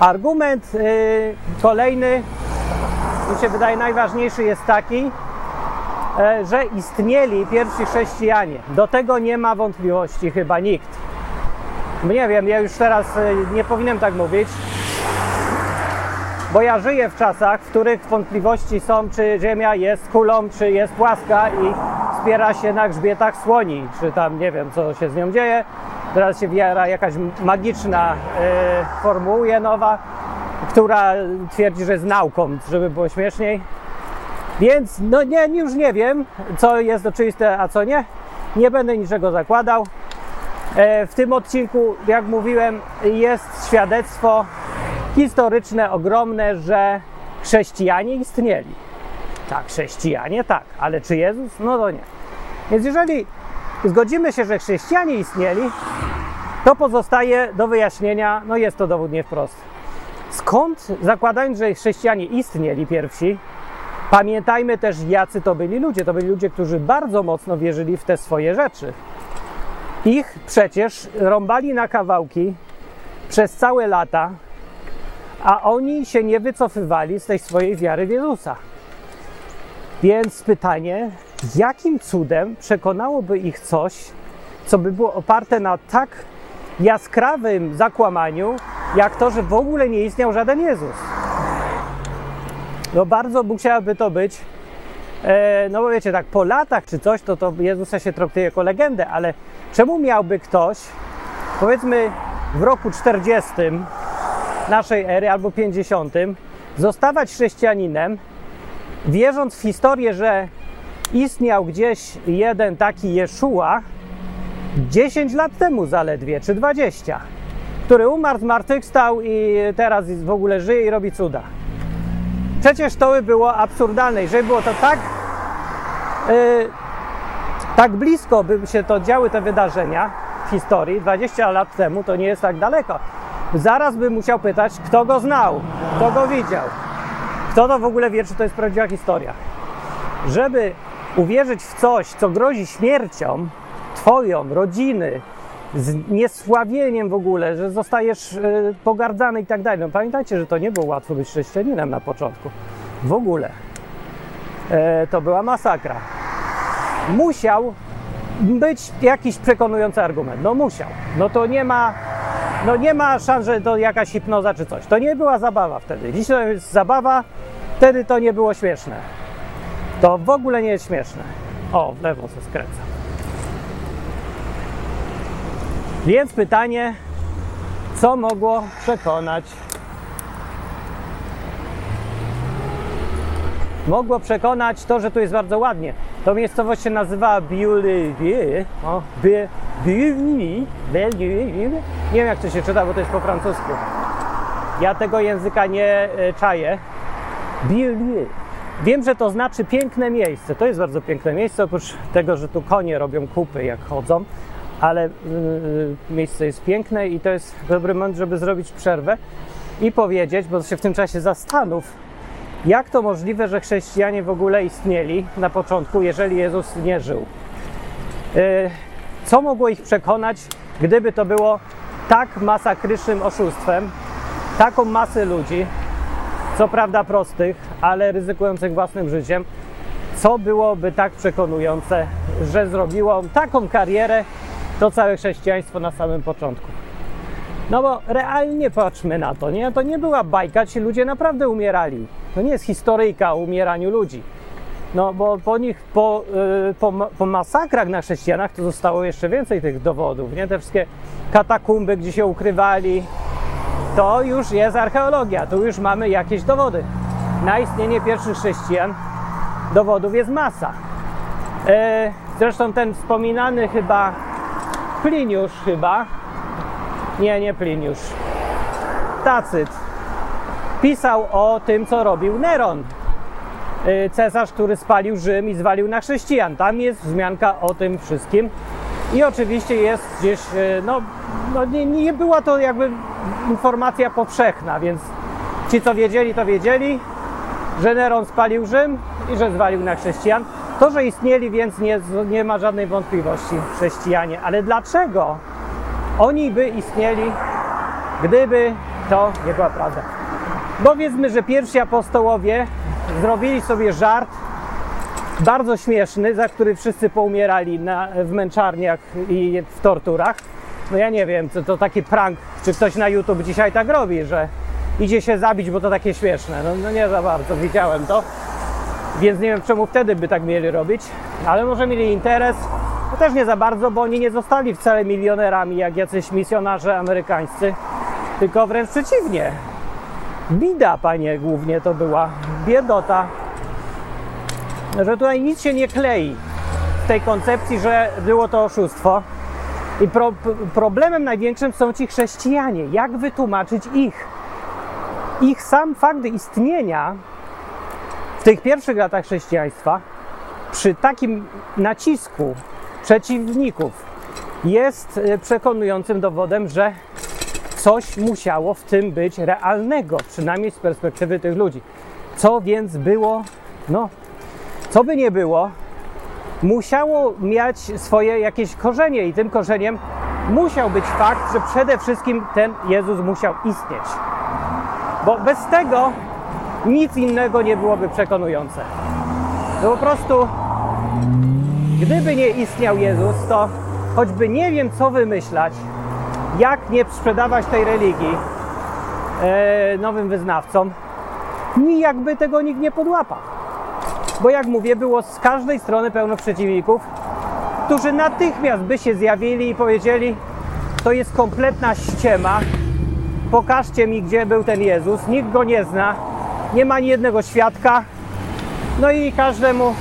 Argument y, kolejny, mi się wydaje najważniejszy, jest taki, że istnieli pierwsi chrześcijanie. Do tego nie ma wątpliwości chyba nikt. Nie wiem, ja już teraz e, nie powinienem tak mówić, bo ja żyję w czasach, w których wątpliwości są, czy Ziemia jest kulą, czy jest płaska i wspiera się na grzbietach słoni, czy tam nie wiem, co się z nią dzieje. Teraz się wiara jakaś magiczna e, formułuje nowa, która twierdzi, że jest nauką, żeby było śmieszniej. Więc no nie, już nie wiem, co jest oczywiste, a co nie. Nie będę niczego zakładał. E, w tym odcinku, jak mówiłem, jest świadectwo historyczne, ogromne, że chrześcijanie istnieli. Tak, chrześcijanie tak, ale czy Jezus? No to nie. Więc jeżeli zgodzimy się, że chrześcijanie istnieli, to pozostaje do wyjaśnienia, no jest to dowód nie wprost. Skąd, zakładając, że chrześcijanie istnieli pierwsi, pamiętajmy też, jacy to byli ludzie. To byli ludzie, którzy bardzo mocno wierzyli w te swoje rzeczy. Ich przecież rąbali na kawałki przez całe lata, a oni się nie wycofywali z tej swojej wiary w Jezusa. Więc pytanie, jakim cudem przekonałoby ich coś, co by było oparte na tak jaskrawym zakłamaniu, jak to, że w ogóle nie istniał żaden Jezus? No bardzo musiałaby to być, e, no bo wiecie, tak po latach czy coś, to, to Jezusa się traktuje jako legendę, ale czemu miałby ktoś, powiedzmy w roku 40 naszej ery albo 50, zostawać chrześcijaninem wierząc w historię, że istniał gdzieś jeden taki Jeszua 10 lat temu zaledwie, czy 20, który umarł, zmartwychwstał i teraz w ogóle żyje i robi cuda. Przecież to by było absurdalne. Jeżeli było to tak, yy, tak blisko by się to działy te wydarzenia w historii, 20 lat temu, to nie jest tak daleko. Zaraz bym musiał pytać, kto go znał, kto go widział, kto to w ogóle wie, czy to jest prawdziwa historia. Żeby uwierzyć w coś, co grozi śmiercią Twoją, rodziny, z niesławieniem w ogóle, że zostajesz y, pogardzany i tak dalej. No pamiętajcie, że to nie było łatwo być chrześcijaninem na początku. W ogóle. E, to była masakra. Musiał być jakiś przekonujący argument. No musiał. No to nie ma, no nie ma szans, że to jakaś hipnoza czy coś. To nie była zabawa wtedy. Dziś to jest zabawa, wtedy to nie było śmieszne. To w ogóle nie jest śmieszne. O, w lewo się skręca. Więc pytanie, co mogło przekonać? Mogło przekonać to, że tu jest bardzo ładnie. To miejscowość się nazywa Biulivier. O, Bi- Biulivier. Biulivier. Nie wiem jak to się czyta, bo to jest po francusku. Ja tego języka nie e, czaję. Biulivier. Wiem, że to znaczy piękne miejsce. To jest bardzo piękne miejsce, oprócz tego, że tu konie robią kupy jak chodzą, ale yy, miejsce jest piękne i to jest dobry moment, żeby zrobić przerwę i powiedzieć, bo się w tym czasie zastanów, jak to możliwe, że chrześcijanie w ogóle istnieli na początku, jeżeli Jezus nie żył. Yy, co mogło ich przekonać, gdyby to było tak masakrycznym oszustwem, taką masę ludzi, co prawda prostych, ale ryzykujących własnym życiem, co byłoby tak przekonujące, że zrobiło taką karierę to całe chrześcijaństwo na samym początku. No bo realnie patrzmy na to, nie? To nie była bajka, ci ludzie naprawdę umierali. To nie jest historyjka o umieraniu ludzi. No bo po nich, po, yy, po, po masakrach na chrześcijanach to zostało jeszcze więcej tych dowodów, nie? Te wszystkie katakumby, gdzie się ukrywali, to już jest archeologia, tu już mamy jakieś dowody. Na istnienie pierwszych chrześcijan dowodów jest masa. E, zresztą ten wspominany chyba Pliniusz chyba, nie, nie Pliniusz, Tacyt, pisał o tym, co robił Neron, e, cesarz, który spalił Rzym i zwalił na chrześcijan. Tam jest wzmianka o tym wszystkim. I oczywiście jest gdzieś, e, no, no nie, nie była to jakby informacja powszechna, więc ci, co wiedzieli, to wiedzieli, że Neron spalił Rzym i że zwalił na chrześcijan. To, że istnieli, więc nie, nie ma żadnej wątpliwości chrześcijanie. Ale dlaczego oni by istnieli, gdyby to nie była prawda? Powiedzmy, że pierwsi apostołowie zrobili sobie żart bardzo śmieszny, za który wszyscy poumierali na, w męczarniach i w torturach. No ja nie wiem, to, to taki prank, czy ktoś na YouTube dzisiaj tak robi, że idzie się zabić, bo to takie śmieszne. No, no nie za bardzo, widziałem to. Więc nie wiem, czemu wtedy by tak mieli robić, ale może mieli interes. No też nie za bardzo, bo oni nie zostali wcale milionerami, jak jacyś misjonarze amerykańscy, tylko wręcz przeciwnie. Bida, panie, głównie to była. Biedota. Że tutaj nic się nie klei w tej koncepcji, że było to oszustwo. I pro, problemem największym są ci chrześcijanie. Jak wytłumaczyć ich? Ich sam fakt istnienia tych pierwszych latach chrześcijaństwa, przy takim nacisku przeciwników, jest e, przekonującym dowodem, że coś musiało w tym być realnego, przynajmniej z perspektywy tych ludzi. Co więc było, no, co by nie było, musiało mieć swoje jakieś korzenie i tym korzeniem musiał być fakt, że przede wszystkim ten Jezus musiał istnieć. Bo bez tego nic innego nie byłoby przekonujące. Po prostu, gdyby nie istniał Jezus, to choćby nie wiem co wymyślać, jak nie sprzedawać tej religii e, nowym wyznawcom, nijak by tego nikt nie podłapał. Bo jak mówię, było z każdej strony pełno przeciwników, którzy natychmiast by się zjawili i powiedzieli, to jest kompletna ściema, pokażcie mi, gdzie był ten Jezus, nikt go nie zna, nie ma ani jednego świadka, No i każdemu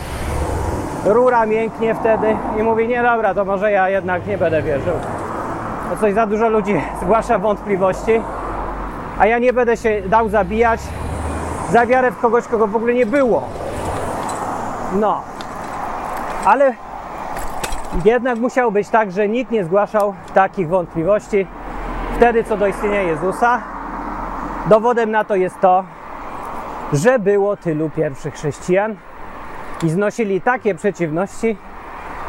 rura mięknie wtedy i mówi, nie dobra, to może ja jednak nie będę wierzył. Bo coś za dużo ludzi [laughs] zgłasza wątpliwości, a ja nie będę się dał zabijać za wiarę w kogoś, kogo w ogóle nie było. No, ale jednak musiało być tak, że nikt nie zgłaszał takich wątpliwości wtedy co do istnienia Jezusa. Dowodem na to jest to, że było tylu pierwszych chrześcijan i znosili takie przeciwności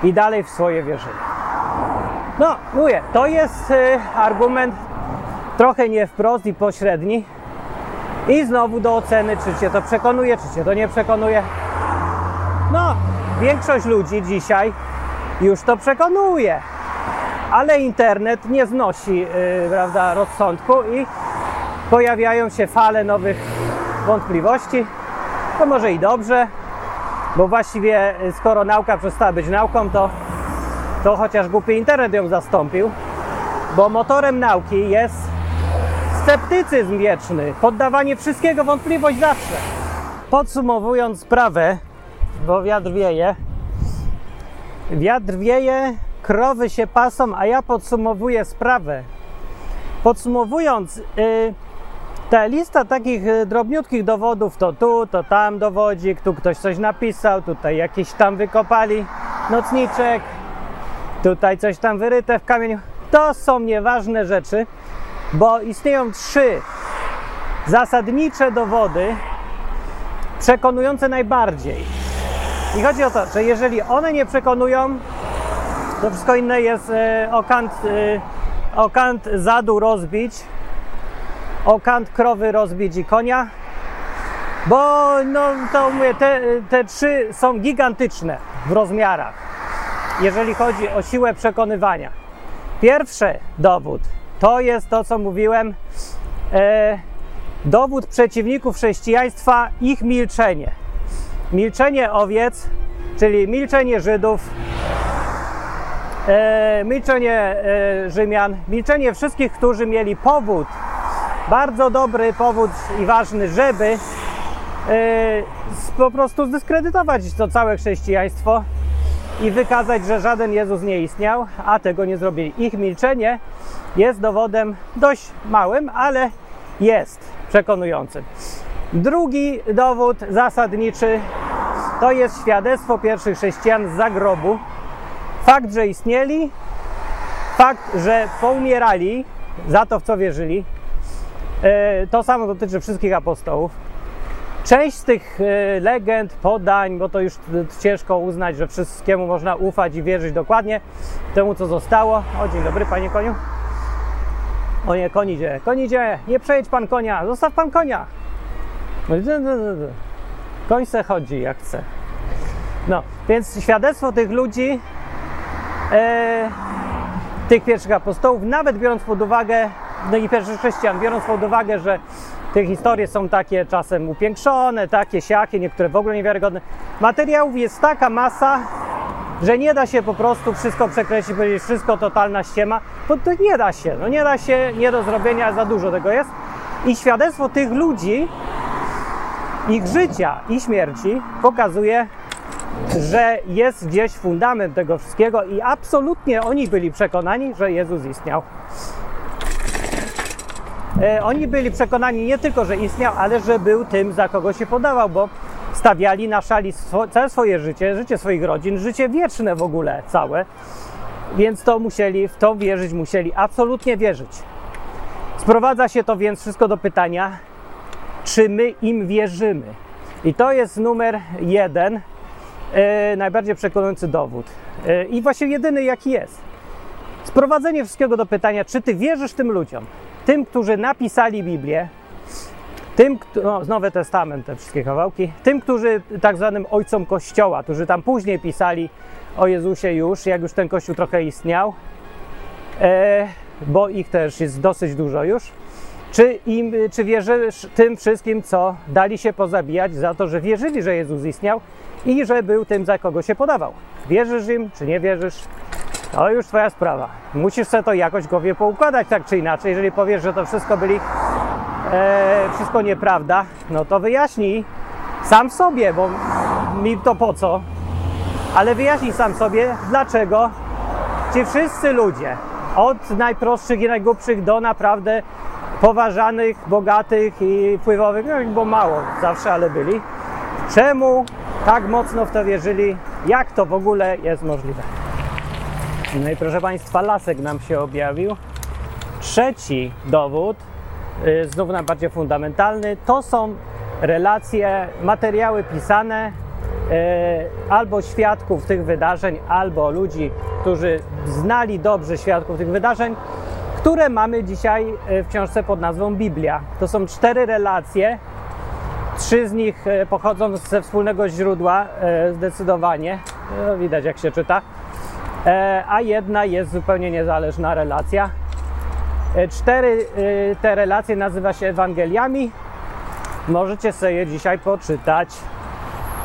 i dalej w swoje wierzyli. No, mówię, to jest y, argument trochę nie wprost i pośredni. I znowu do oceny, czy cię to przekonuje, czy cię to nie przekonuje. No, większość ludzi dzisiaj już to przekonuje, ale internet nie znosi, yy, prawda, rozsądku i pojawiają się fale nowych wątpliwości. To może i dobrze, bo właściwie y, skoro nauka przestała być nauką, to, to chociaż głupi internet ją zastąpił, bo motorem nauki jest sceptycyzm wieczny, poddawanie wszystkiego wątpliwość zawsze. Podsumowując sprawę, bo wiatr wieje, wiatr wieje, krowy się pasą, a ja podsumowuję sprawę. Podsumowując, yy, ta lista takich y, drobniutkich dowodów, to tu, to tam dowodzik, tu ktoś coś napisał, tutaj jakiś tam wykopali nocniczek, tutaj coś tam wyryte w kamieniu. To są nieważne rzeczy, bo istnieją trzy zasadnicze dowody przekonujące najbardziej. I chodzi o to, że jeżeli one nie przekonują, to wszystko inne jest e, o kant, e, o kant zadu rozbić, o kant krowy rozbić i konia, bo no to mówię, te, te trzy są gigantyczne w rozmiarach, jeżeli chodzi o siłę przekonywania. Pierwszy dowód to jest to, co mówiłem, e, dowód przeciwników chrześcijaństwa, ich milczenie. Milczenie owiec, czyli milczenie Żydów, e, milczenie e, Rzymian, milczenie wszystkich, którzy mieli powód, bardzo dobry powód i ważny, żeby s- po prostu zdyskredytować to całe chrześcijaństwo i wykazać, że żaden Jezus nie istniał, a tego nie zrobili. Ich milczenie jest dowodem dość małym, ale jest przekonującym. Drugi dowód zasadniczy to jest świadectwo pierwszych chrześcijan z zagrobu. Fakt, że istnieli, fakt, że poumierali za to, w co wierzyli. E, To samo dotyczy wszystkich apostołów. Część z tych e, legend, podań, bo to już ciężko uznać, że wszystkiemu można ufać i wierzyć dokładnie temu, co zostało. O, dzień dobry, panie koniu. O nie, koń idzie, koń idzie, nie przejedź pan konia, zostaw pan konia. No. Koń se chodzi jak chce. No, więc świadectwo tych ludzi, e, tych pierwszych apostołów, nawet biorąc pod uwagę, no i pierwszych chrześcijan, biorąc pod uwagę, że te historie są takie czasem upiększone, takie, siakie, niektóre w ogóle niewiarygodne. Materiałów jest taka masa, że nie da się po prostu wszystko przekreślić, powiedzieć wszystko totalna ściema, bo to nie da się, no nie da się, nie do zrobienia, za dużo tego jest. I świadectwo tych ludzi, ich życia i śmierci pokazuje, że jest gdzieś fundament tego wszystkiego i absolutnie oni byli przekonani, że Jezus istniał. E, Oni byli przekonani nie tylko, że istniał, ale że był tym, za kogo się podawał, bo stawiali na szali swo- całe swoje życie, życie swoich rodzin, życie wieczne w ogóle całe, więc to musieli, w to wierzyć musieli, absolutnie wierzyć. Sprowadza się to więc wszystko do pytania, czy my im wierzymy. I to jest numer jeden, e, najbardziej przekonujący dowód. E, I właśnie jedyny jaki jest. Sprowadzenie wszystkiego do pytania, czy ty wierzysz tym ludziom, tym, którzy napisali Biblię, tym, no, z Nowy Testament, te wszystkie kawałki, tym, którzy tak zwanym ojcom Kościoła, którzy tam później pisali o Jezusie już, jak już ten Kościół trochę istniał, e, bo ich też jest dosyć dużo już. Czy, im, czy wierzysz tym wszystkim, co dali się pozabijać za to, że wierzyli, że Jezus istniał i że był tym, za kogo się podawał? Wierzysz im, czy nie wierzysz? To już twoja sprawa. Musisz sobie to jakoś głowie poukładać tak czy inaczej. Jeżeli powiesz, że to wszystko byli e, wszystko nieprawda, no to wyjaśnij sam sobie, bo mi to po co, ale wyjaśnij sam sobie, dlaczego ci wszyscy ludzie, od najprostszych i najgłupszych do naprawdę poważanych, bogatych i wpływowych, no bo mało zawsze, ale byli, czemu tak mocno w to wierzyli, jak to w ogóle jest możliwe. No i proszę Państwa, lasek nam się objawił. Trzeci dowód, y, znów najbardziej fundamentalny, to są relacje, materiały pisane y, albo świadków tych wydarzeń, albo ludzi, którzy znali dobrze świadków tych wydarzeń, które mamy dzisiaj y, w książce pod nazwą Biblia. To są cztery relacje. Trzy z nich y, pochodzą ze wspólnego źródła, y, zdecydowanie. No, widać, jak się czyta. E, A jedna jest zupełnie niezależna relacja. E, Cztery te relacje nazywa się Ewangeliami. Możecie sobie je dzisiaj poczytać.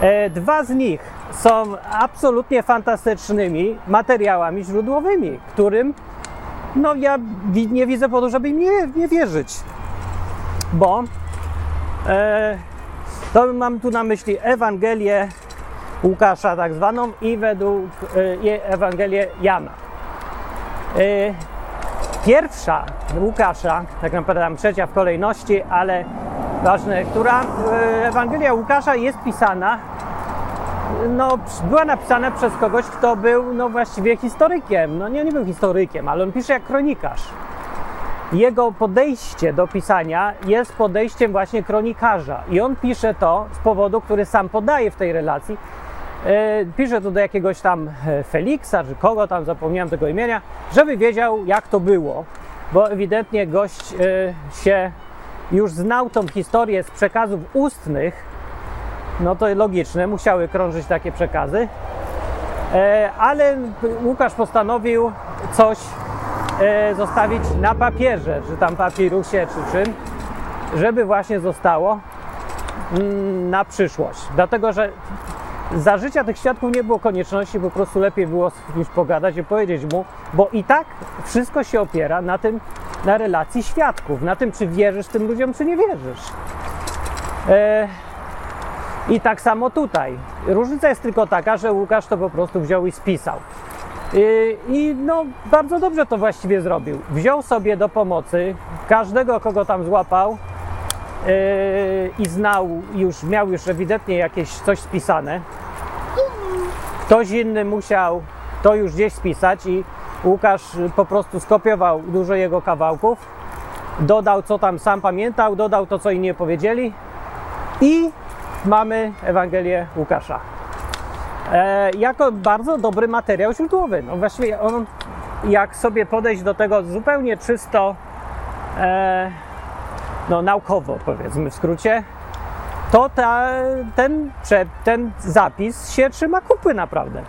E, Dwa z nich są absolutnie fantastycznymi materiałami źródłowymi, którym no ja nie widzę powodu, żeby im nie, nie wierzyć. Bo e, to mam tu na myśli Ewangelię Łukasza tak zwaną i według e, Ewangelię Jana. E, Pierwsza Łukasza, tak naprawdę tam trzecia w kolejności, ale ważne, która e, Ewangelia Łukasza jest pisana, no, była napisana przez kogoś, kto był no właściwie historykiem. No nie, nie był historykiem, ale on pisze jak kronikarz. Jego podejście do pisania jest podejściem właśnie kronikarza i on pisze to z powodu, który sam podaje w tej relacji. E, Pisze to do jakiegoś tam e, Feliksa, czy kogo tam, zapomniałem tego imienia, żeby wiedział, jak to było, bo ewidentnie gość e, się już znał tą historię z przekazów ustnych, no to logiczne, musiały krążyć takie przekazy, e, ale Łukasz postanowił coś e, zostawić na papierze, czy tam papirusie, czy czym, żeby właśnie zostało mm, na przyszłość. Dlatego, że za życia tych świadków nie było konieczności, po prostu lepiej było z kimś pogadać i powiedzieć mu, bo i tak wszystko się opiera na tym, na relacji świadków, na tym, czy wierzysz tym ludziom, czy nie wierzysz. E, I tak samo tutaj. Różnica jest tylko taka, że Łukasz to po prostu wziął i spisał. I, I no, bardzo dobrze to właściwie zrobił. Wziął sobie do pomocy każdego, kogo tam złapał yy, i znał, już miał już ewidentnie jakieś coś spisane. Ktoś inny musiał to już gdzieś spisać i Łukasz po prostu skopiował dużo jego kawałków, dodał co tam sam pamiętał, dodał to, co inni powiedzieli i mamy Ewangelię Łukasza. E, jako bardzo dobry materiał źródłowy. No właściwie on, jak sobie podejść do tego zupełnie czysto e, no, naukowo, powiedzmy w skrócie, to ta, ten, ten zapis się trzyma kupy naprawdę.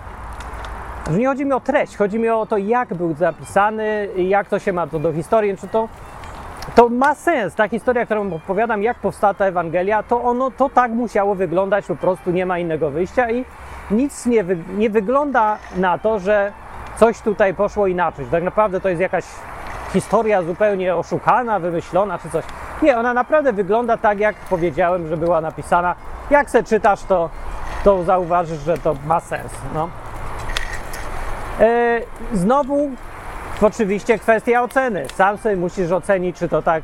Nie chodzi mi o treść, chodzi mi o to, jak był zapisany, jak to się ma to do historii, czy to to ma sens. Ta historia, którą opowiadam, jak powstała ta Ewangelia, to ono to tak musiało wyglądać, po prostu nie ma innego wyjścia i nic nie, wy, nie wygląda na to, że coś tutaj poszło inaczej. Tak naprawdę to jest jakaś historia zupełnie oszukana, wymyślona czy coś. Nie, ona naprawdę wygląda tak, jak powiedziałem, że była napisana. Jak se czytasz, to, to zauważysz, że to ma sens. No. E, znowu Oczywiście kwestia oceny. Sam sobie musisz ocenić, czy to tak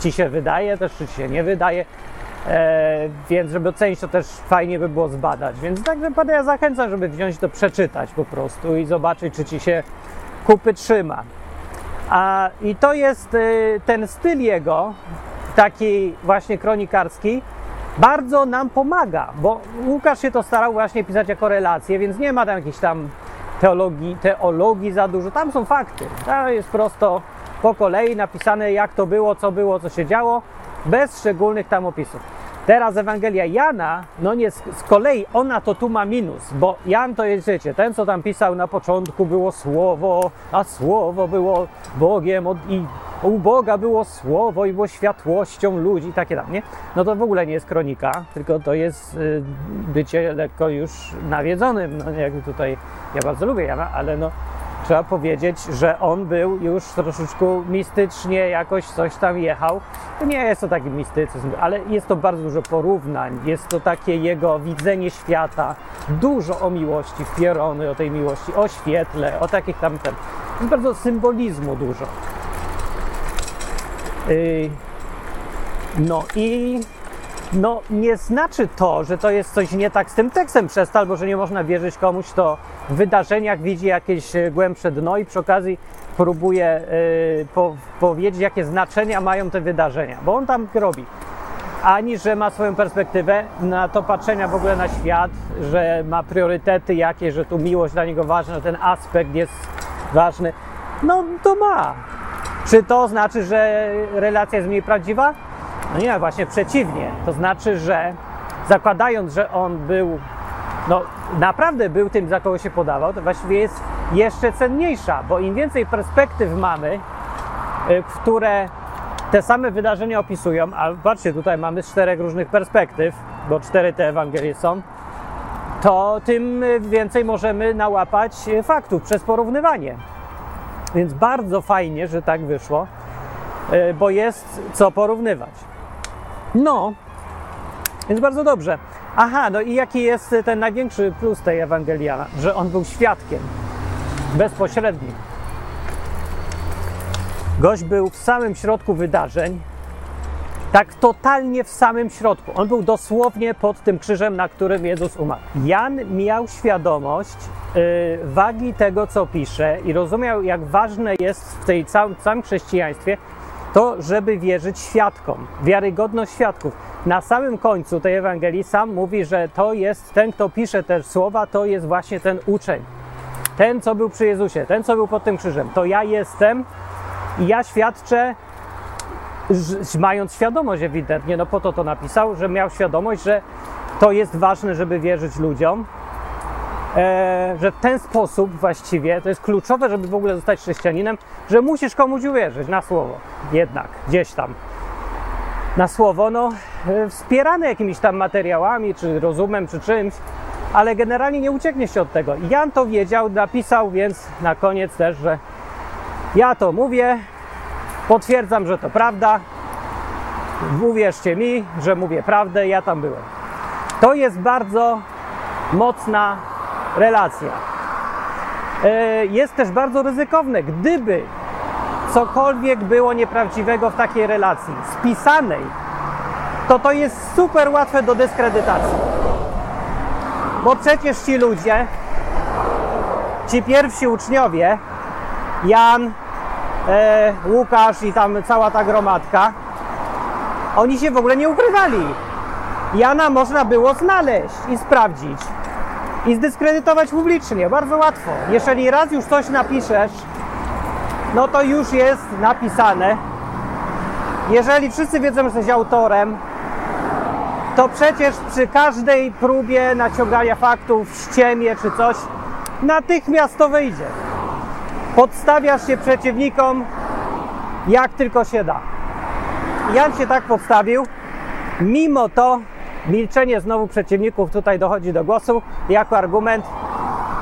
ci się wydaje, też czy ci się nie wydaje. E, więc, żeby ocenić, to też fajnie by było zbadać. Więc tak naprawdę ja zachęcam, żeby wziąć to, przeczytać po prostu i zobaczyć, czy ci się kupy trzyma. A, I to jest y, ten styl jego, taki właśnie kronikarski, bardzo nam pomaga, bo Łukasz się to starał właśnie pisać jako relacje, więc nie ma tam jakichś tam teologii, teologii za dużo. Tam są fakty. To jest prosto po kolei napisane, jak to było, co było, co się działo, bez szczególnych tam opisów. Teraz Ewangelia Jana, no nie, z, kolei ona to tu ma minus, bo Jan to jest, wiecie, ten co tam pisał na początku było Słowo, a Słowo było Bogiem od, i u Boga było Słowo i było światłością ludzi, takie tam, nie? No to w ogóle nie jest kronika, tylko to jest y, bycie lekko już nawiedzonym, no jakby tutaj, ja bardzo lubię Jana, ale no trzeba powiedzieć, że on był już troszeczkę mistycznie, jakoś coś tam jechał. Nie jest to taki mistycyzm, ale jest to bardzo dużo porównań, jest to takie jego widzenie świata, dużo o miłości, wpierony o tej miłości, o świetle, o takich tam, ten, bardzo symbolizmu dużo. Yy, no i no nie znaczy to, że to jest coś nie tak z tym tekstem przez to, albo że nie można wierzyć komuś, kto w wydarzeniach widzi jakieś e, głębsze dno i przy okazji próbuje y, po, powiedzieć, jakie znaczenia mają te wydarzenia, bo on tam robi. Ani, że ma swoją perspektywę na to patrzenia w ogóle na świat, że ma priorytety jakieś, że tu miłość dla niego ważna, ten aspekt jest ważny. No to ma. Czy to znaczy, że relacja jest mniej prawdziwa? No nie, właśnie przeciwnie. To znaczy, że zakładając, że on był, no naprawdę był tym, za kogo się podawał, to właściwie jest jeszcze cenniejsza, bo im więcej perspektyw mamy, y, które te same wydarzenia opisują, a patrzcie, tutaj mamy z czterech różnych perspektyw, bo cztery te Ewangelie są, to tym więcej możemy nałapać faktów przez porównywanie. Więc bardzo fajnie, że tak wyszło, y, bo jest co porównywać. No, więc bardzo dobrze. Aha, no i jaki jest ten największy plus tej Ewangeliana? Że on był świadkiem bezpośrednim. Gość był w samym środku wydarzeń, tak totalnie w samym środku. On był dosłownie pod tym krzyżem, na którym Jezus umarł. Jan miał świadomość yy, wagi tego, co pisze i rozumiał, jak ważne jest w tej całym, całym chrześcijaństwie to, żeby wierzyć świadkom, wiarygodność świadków. Na samym końcu tej Ewangelii sam mówi, że to jest ten, kto pisze te słowa, to jest właśnie ten uczeń. Ten, co był przy Jezusie, ten, co był pod tym krzyżem. To ja jestem i ja świadczę, mając świadomość ewidentnie, no po to to napisał, że miał świadomość, że to jest ważne, żeby wierzyć ludziom, że w ten sposób właściwie to jest kluczowe, żeby w ogóle zostać chrześcijaninem, że musisz komuś uwierzyć na słowo, jednak gdzieś tam. Na słowo, no, e, wspierane jakimiś tam materiałami, czy rozumem, czy czymś, ale generalnie nie uciekniesz się od tego. Jan to wiedział, napisał, więc na koniec też, że ja to mówię, potwierdzam, że to prawda. Uwierzcie mi, że mówię prawdę, ja tam byłem. To jest bardzo mocna relacja. E, jest też bardzo ryzykowne, gdyby cokolwiek było nieprawdziwego w takiej relacji, spisanej, to to jest super łatwe do dyskredytacji. Bo przecież ci ludzie, ci pierwsi uczniowie, Jan, e, Łukasz i tam cała ta gromadka, oni się w ogóle nie ukrywali. Jana można było znaleźć i sprawdzić i zdyskredytować publicznie, bardzo łatwo. Jeżeli raz już coś napiszesz, no to już jest napisane. Jeżeli wszyscy wiedzą, że jesteś autorem, to przecież przy każdej próbie naciągania faktów, ściemie czy coś, natychmiast to wyjdzie. Podstawiasz się przeciwnikom jak tylko się da. Jan się tak podstawił, mimo to milczenie znowu przeciwników tutaj dochodzi do głosu jako argument.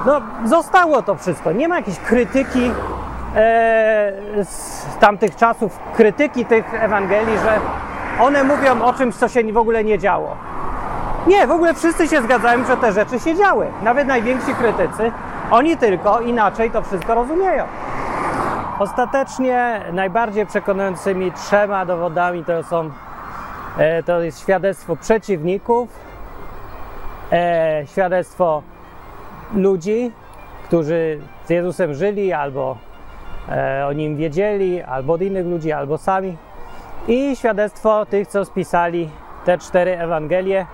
No, zostało to wszystko. Nie ma jakiejś krytyki e, z tamtych czasów, krytyki tych Ewangelii, że one mówią o czymś, co się w ogóle nie działo. Nie, w ogóle wszyscy się zgadzają, że te rzeczy się działy. Nawet najwięksi krytycy, oni tylko inaczej to wszystko rozumieją. Ostatecznie najbardziej przekonującymi trzema dowodami to są to jest świadectwo przeciwników, e, świadectwo ludzi, którzy z Jezusem żyli, albo e, o nim wiedzieli, albo od innych ludzi, albo sami, i świadectwo tych, co spisali te cztery Ewangelie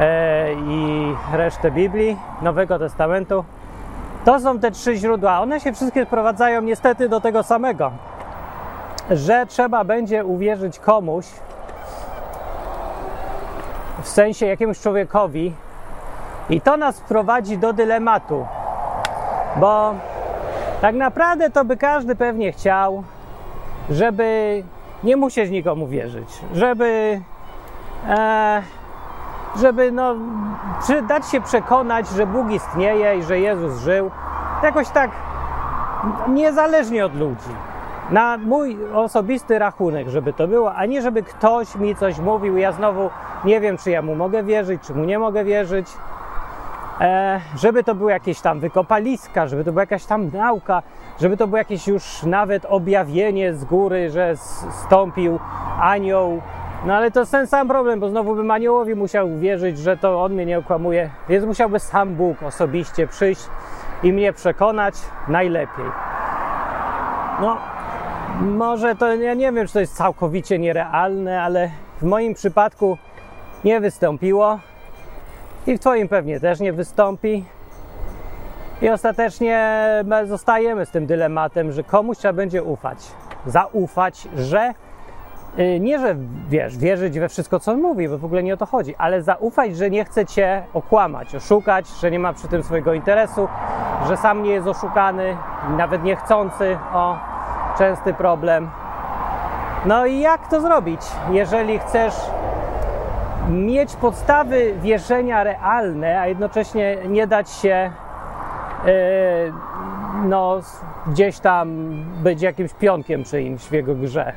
e, i resztę Biblii, Nowego Testamentu. To są te trzy źródła. One się wszystkie sprowadzają niestety do tego samego, że trzeba będzie uwierzyć komuś, w sensie jakiemuś człowiekowi, i to nas prowadzi do dylematu, bo tak naprawdę to by każdy pewnie chciał, żeby nie musieć nikomu wierzyć, żeby, e, żeby no, dać się przekonać, że Bóg istnieje i że Jezus żył. Jakoś tak niezależnie od ludzi. Na mój osobisty rachunek, żeby to było, a nie żeby ktoś mi coś mówił. Ja znowu nie wiem, czy ja mu mogę wierzyć, czy mu nie mogę wierzyć. E, żeby to były jakieś tam wykopaliska, żeby to była jakaś tam nauka, żeby to było jakieś już nawet objawienie z góry, że stąpił anioł. No ale to jest ten sam problem, bo znowu bym aniołowi musiał wierzyć, że to on mnie nie okłamuje, więc musiałby sam Bóg osobiście przyjść i mnie przekonać najlepiej. No, może to, ja nie wiem, czy to jest całkowicie nierealne, ale w moim przypadku nie wystąpiło i w Twoim pewnie też nie wystąpi. I ostatecznie my zostajemy z tym dylematem, że komuś trzeba będzie ufać. Zaufać, że y, nie, że wiesz, wierzyć we wszystko, co on mówi, bo w ogóle nie o to chodzi, ale zaufać, że nie chce cię okłamać, oszukać, że nie ma przy tym swojego interesu, że sam nie jest oszukany, nawet niechcący. O, częsty problem. No i jak to zrobić, jeżeli chcesz mieć podstawy wierzenia realne, a jednocześnie nie dać się yy, no, gdzieś tam być jakimś pionkiem czyimś w jego grze.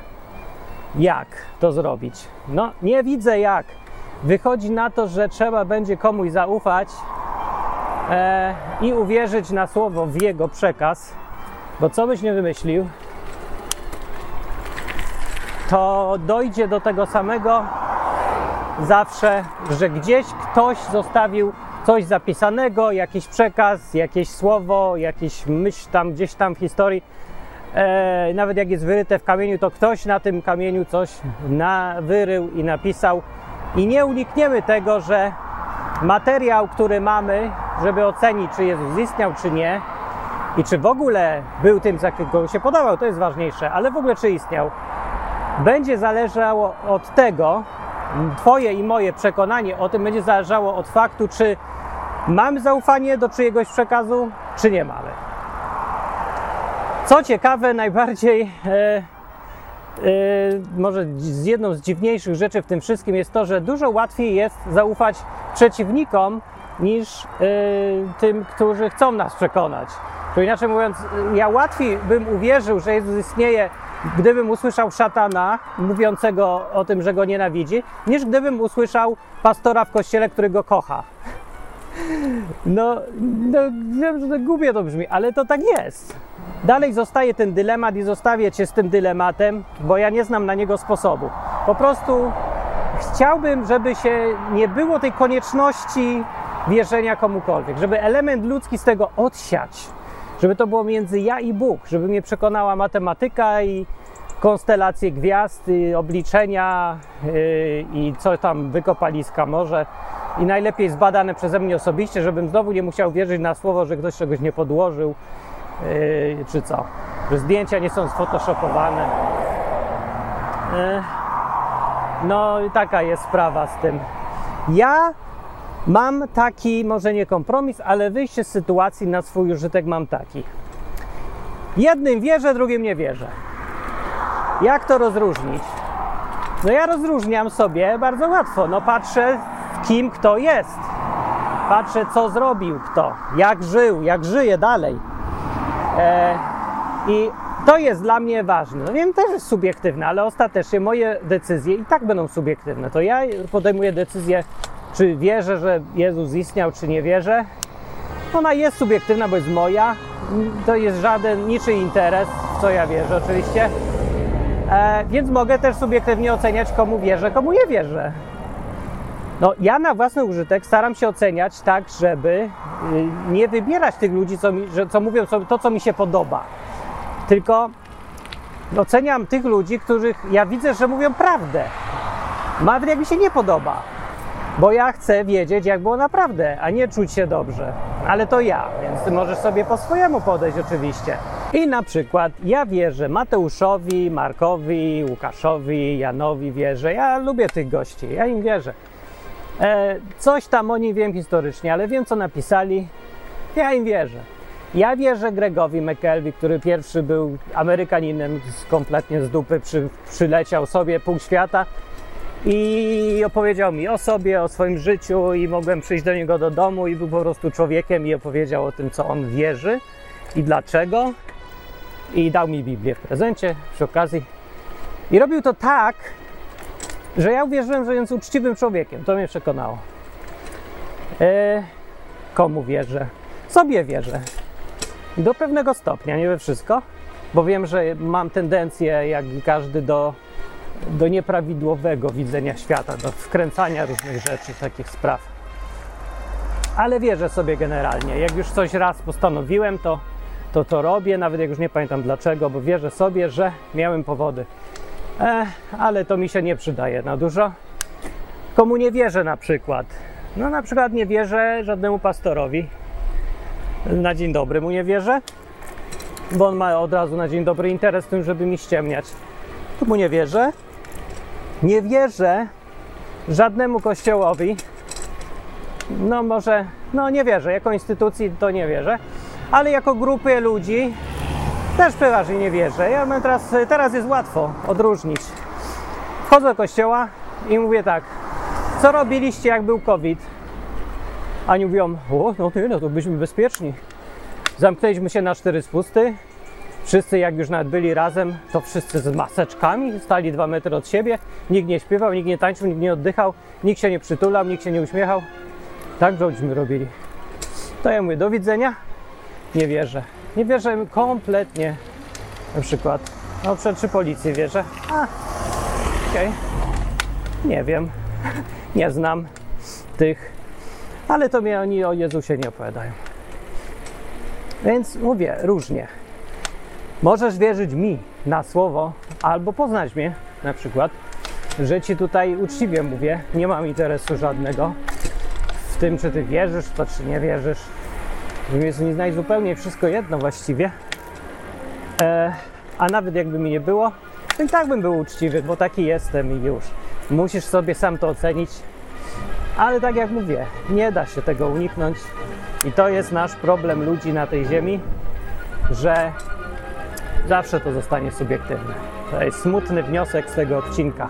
Jak to zrobić? No, nie widzę jak. Wychodzi na to, że trzeba będzie komuś zaufać e, i uwierzyć na słowo w jego przekaz, bo co byś nie wymyślił, to dojdzie do tego samego zawsze, że gdzieś ktoś zostawił coś zapisanego, jakiś przekaz, jakieś słowo, jakieś myśl tam gdzieś tam w historii. E, nawet jak jest wyryte w kamieniu, to ktoś na tym kamieniu coś na, wyrył i napisał. I nie unikniemy tego, że materiał, który mamy, żeby ocenić, czy Jezus istniał, czy nie, i czy w ogóle był tym, za jakiego się podawał, to jest ważniejsze, ale w ogóle czy istniał, będzie zależało od tego, Twoje i moje przekonanie o tym będzie zależało od faktu, czy mamy zaufanie do czyjegoś przekazu, czy nie mamy. Co ciekawe, najbardziej, e, e, może z jedną z dziwniejszych rzeczy w tym wszystkim jest to, że dużo łatwiej jest zaufać przeciwnikom niż e, tym, którzy chcą nas przekonać. Inaczej mówiąc, ja łatwiej bym uwierzył, że Jezus istnieje, gdybym usłyszał szatana mówiącego o tym, że go nienawidzi, niż gdybym usłyszał pastora w kościele, który go kocha. No, no wiem, że to głupie to brzmi, ale to tak jest. Dalej zostaje ten dylemat i zostawię cię z tym dylematem, bo ja nie znam na niego sposobu. Po prostu chciałbym, żeby się nie było tej konieczności wierzenia komukolwiek, żeby element ludzki z tego odsiać, żeby to było między ja i Bóg, żeby mnie przekonała matematyka i konstelacje gwiazd, i obliczenia yy, i co tam wykopaliska może i najlepiej zbadane przeze mnie osobiście, żebym znowu nie musiał wierzyć na słowo, że ktoś czegoś nie podłożył, yy, czy co, że zdjęcia nie są sfotoshopowane. Yy, no taka jest sprawa z tym. Ja mam taki, może nie kompromis, ale wyjście z sytuacji na swój użytek mam taki. Jednym wierzę, drugim nie wierzę. Jak to rozróżnić? No ja rozróżniam sobie bardzo łatwo. No patrzę, kim kto jest. Patrzę, co zrobił kto, jak żył, jak żyje dalej. E, I to jest dla mnie ważne. No wiem, też jest subiektywne, ale ostatecznie moje decyzje i tak będą subiektywne. To ja podejmuję decyzję, czy wierzę, że Jezus istniał, czy nie wierzę. Ona jest subiektywna, bo jest moja. To jest żaden, niczyj interes, w co ja wierzę oczywiście. E, więc mogę też subiektywnie oceniać, komu wierzę, komu nie wierzę. No, ja na własny użytek staram się oceniać tak, żeby y, nie wybierać tych ludzi, co, mi, że, co mówią to, co mi się podoba. Tylko oceniam tych ludzi, których ja widzę, że mówią prawdę. Nawet jak mi się nie podoba. Bo ja chcę wiedzieć, jak było naprawdę, a nie czuć się dobrze. Ale to ja, więc ty możesz sobie po swojemu podejść oczywiście. I na przykład ja wierzę Mateuszowi, Markowi, Łukaszowi, Janowi wierzę. Ja lubię tych gości, ja im wierzę. E, coś tam o nim wiem historycznie, ale wiem, co napisali. Ja im wierzę. Ja wierzę Gregowi McKelvey, który pierwszy był Amerykaninem kompletnie z dupy, przy, przyleciał sobie pół świata i opowiedział mi o sobie, o swoim życiu i mogłem przyjść do niego do domu i był po prostu człowiekiem i opowiedział o tym, co on wierzy i dlaczego. i dał mi Biblię w prezencie przy okazji. I robił to tak, że ja uwierzyłem, że jest uczciwym człowiekiem. To mnie przekonało. E, komu wierzę? Sobie wierzę. Do pewnego stopnia, nie we wszystko, bo wiem, że mam tendencję, jak każdy, do, do nieprawidłowego widzenia świata, do wkręcania różnych rzeczy, takich spraw. Ale wierzę sobie generalnie. Jak już coś raz postanowiłem, to to, to robię, nawet jak już nie pamiętam dlaczego, bo wierzę sobie, że miałem powody. E, ale to mi się nie przydaje na dużo. Komu nie wierzę na przykład? No na przykład nie wierzę żadnemu pastorowi. Na dzień dobry mu nie wierzę, bo on ma od razu na dzień dobry interes w tym, żeby mi ściemniać. Mu nie wierzę. Nie wierzę żadnemu kościołowi. No może, no nie wierzę. Jako instytucji to nie wierzę. Ale jako grupy ludzi też przeważnie nie wierzę. Ja mam teraz, teraz jest łatwo odróżnić. Wchodzę do kościoła i mówię tak, co robiliście jak był COVID? Oni mówią, o, no ty, no to byliśmy bezpieczni. Zamknęliśmy się na cztery spusty. Wszyscy jak już nawet byli razem, to wszyscy z maseczkami, stali dwa metry od siebie. Nikt nie śpiewał, nikt nie tańczył, nikt nie oddychał, nikt się nie przytulał, nikt się nie uśmiechał. Tak żeśmy robili. To ja mówię, do widzenia. Nie wierzę. Nie wierzę kompletnie. Na przykład, no przed czy policję wierzę. A, okej. Nie wiem. Nie znam tych. Ale to mnie oni o Jezusie nie opowiadają. Więc mówię, różnie. Możesz wierzyć mi na słowo, albo poznać mnie na przykład, że ci tutaj uczciwie mówię, nie mam interesu żadnego w tym, czy ty wierzysz to, czy nie wierzysz. Mi jest mi najzupełniej wszystko jedno właściwie. E, a nawet jakby mi nie było, to i tak bym był uczciwy, bo taki jestem i już. Musisz sobie sam to ocenić. Ale tak jak mówię, nie da się tego uniknąć. I to jest nasz problem ludzi na tej ziemi, że zawsze to zostanie subiektywne. To jest smutny wniosek z tego odcinka.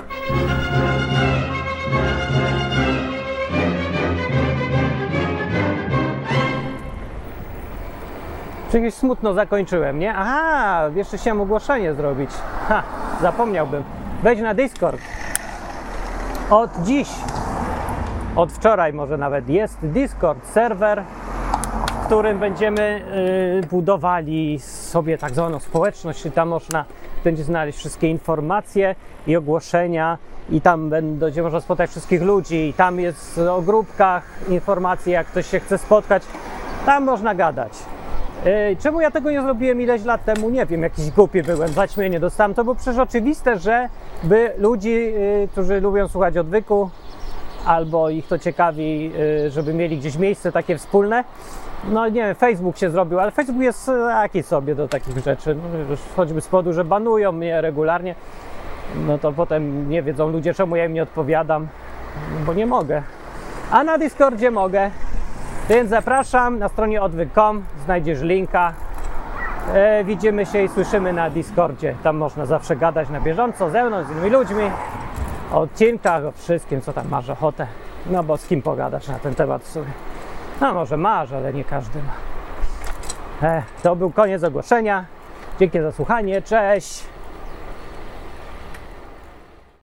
Przecież smutno zakończyłem, nie? Aha, jeszcze chciałem ogłoszenie zrobić. Ha, zapomniałbym. Wejdź na Discord. Od dziś, od wczoraj może nawet jest Discord, serwer, w którym będziemy y, budowali sobie tak zwaną społeczność, i tam można będzie znaleźć wszystkie informacje i ogłoszenia i tam będzie można spotkać wszystkich ludzi i tam jest o grupkach informacje, jak ktoś się chce spotkać, tam można gadać. Yy, Czemu ja tego nie zrobiłem ileś lat temu? Nie wiem, jakiś głupi byłem, zaćmienie dostałem. To było przecież oczywiste, że by ludzi, yy, którzy lubią słuchać odwyku, albo ich to ciekawi, yy, żeby mieli gdzieś miejsce takie wspólne. No nie wiem, Facebook się zrobił, ale Facebook jest taki sobie do takich rzeczy. No, choćby z powodu, że banują mnie regularnie, no to potem nie wiedzą ludzie, czemu ja im nie odpowiadam, bo nie mogę. A na Discordzie mogę. Więc zapraszam na stronie odwyk.com, znajdziesz linka. E, widzimy się i słyszymy na Discordzie. Tam można zawsze gadać na bieżąco ze mną, z innymi ludźmi, o odcinkach, o wszystkim, co tam masz ochotę. No bo z kim pogadasz na ten temat w sumie? No może masz, ale nie każdy ma. E, to był koniec ogłoszenia. Dzięki za słuchanie, cześć!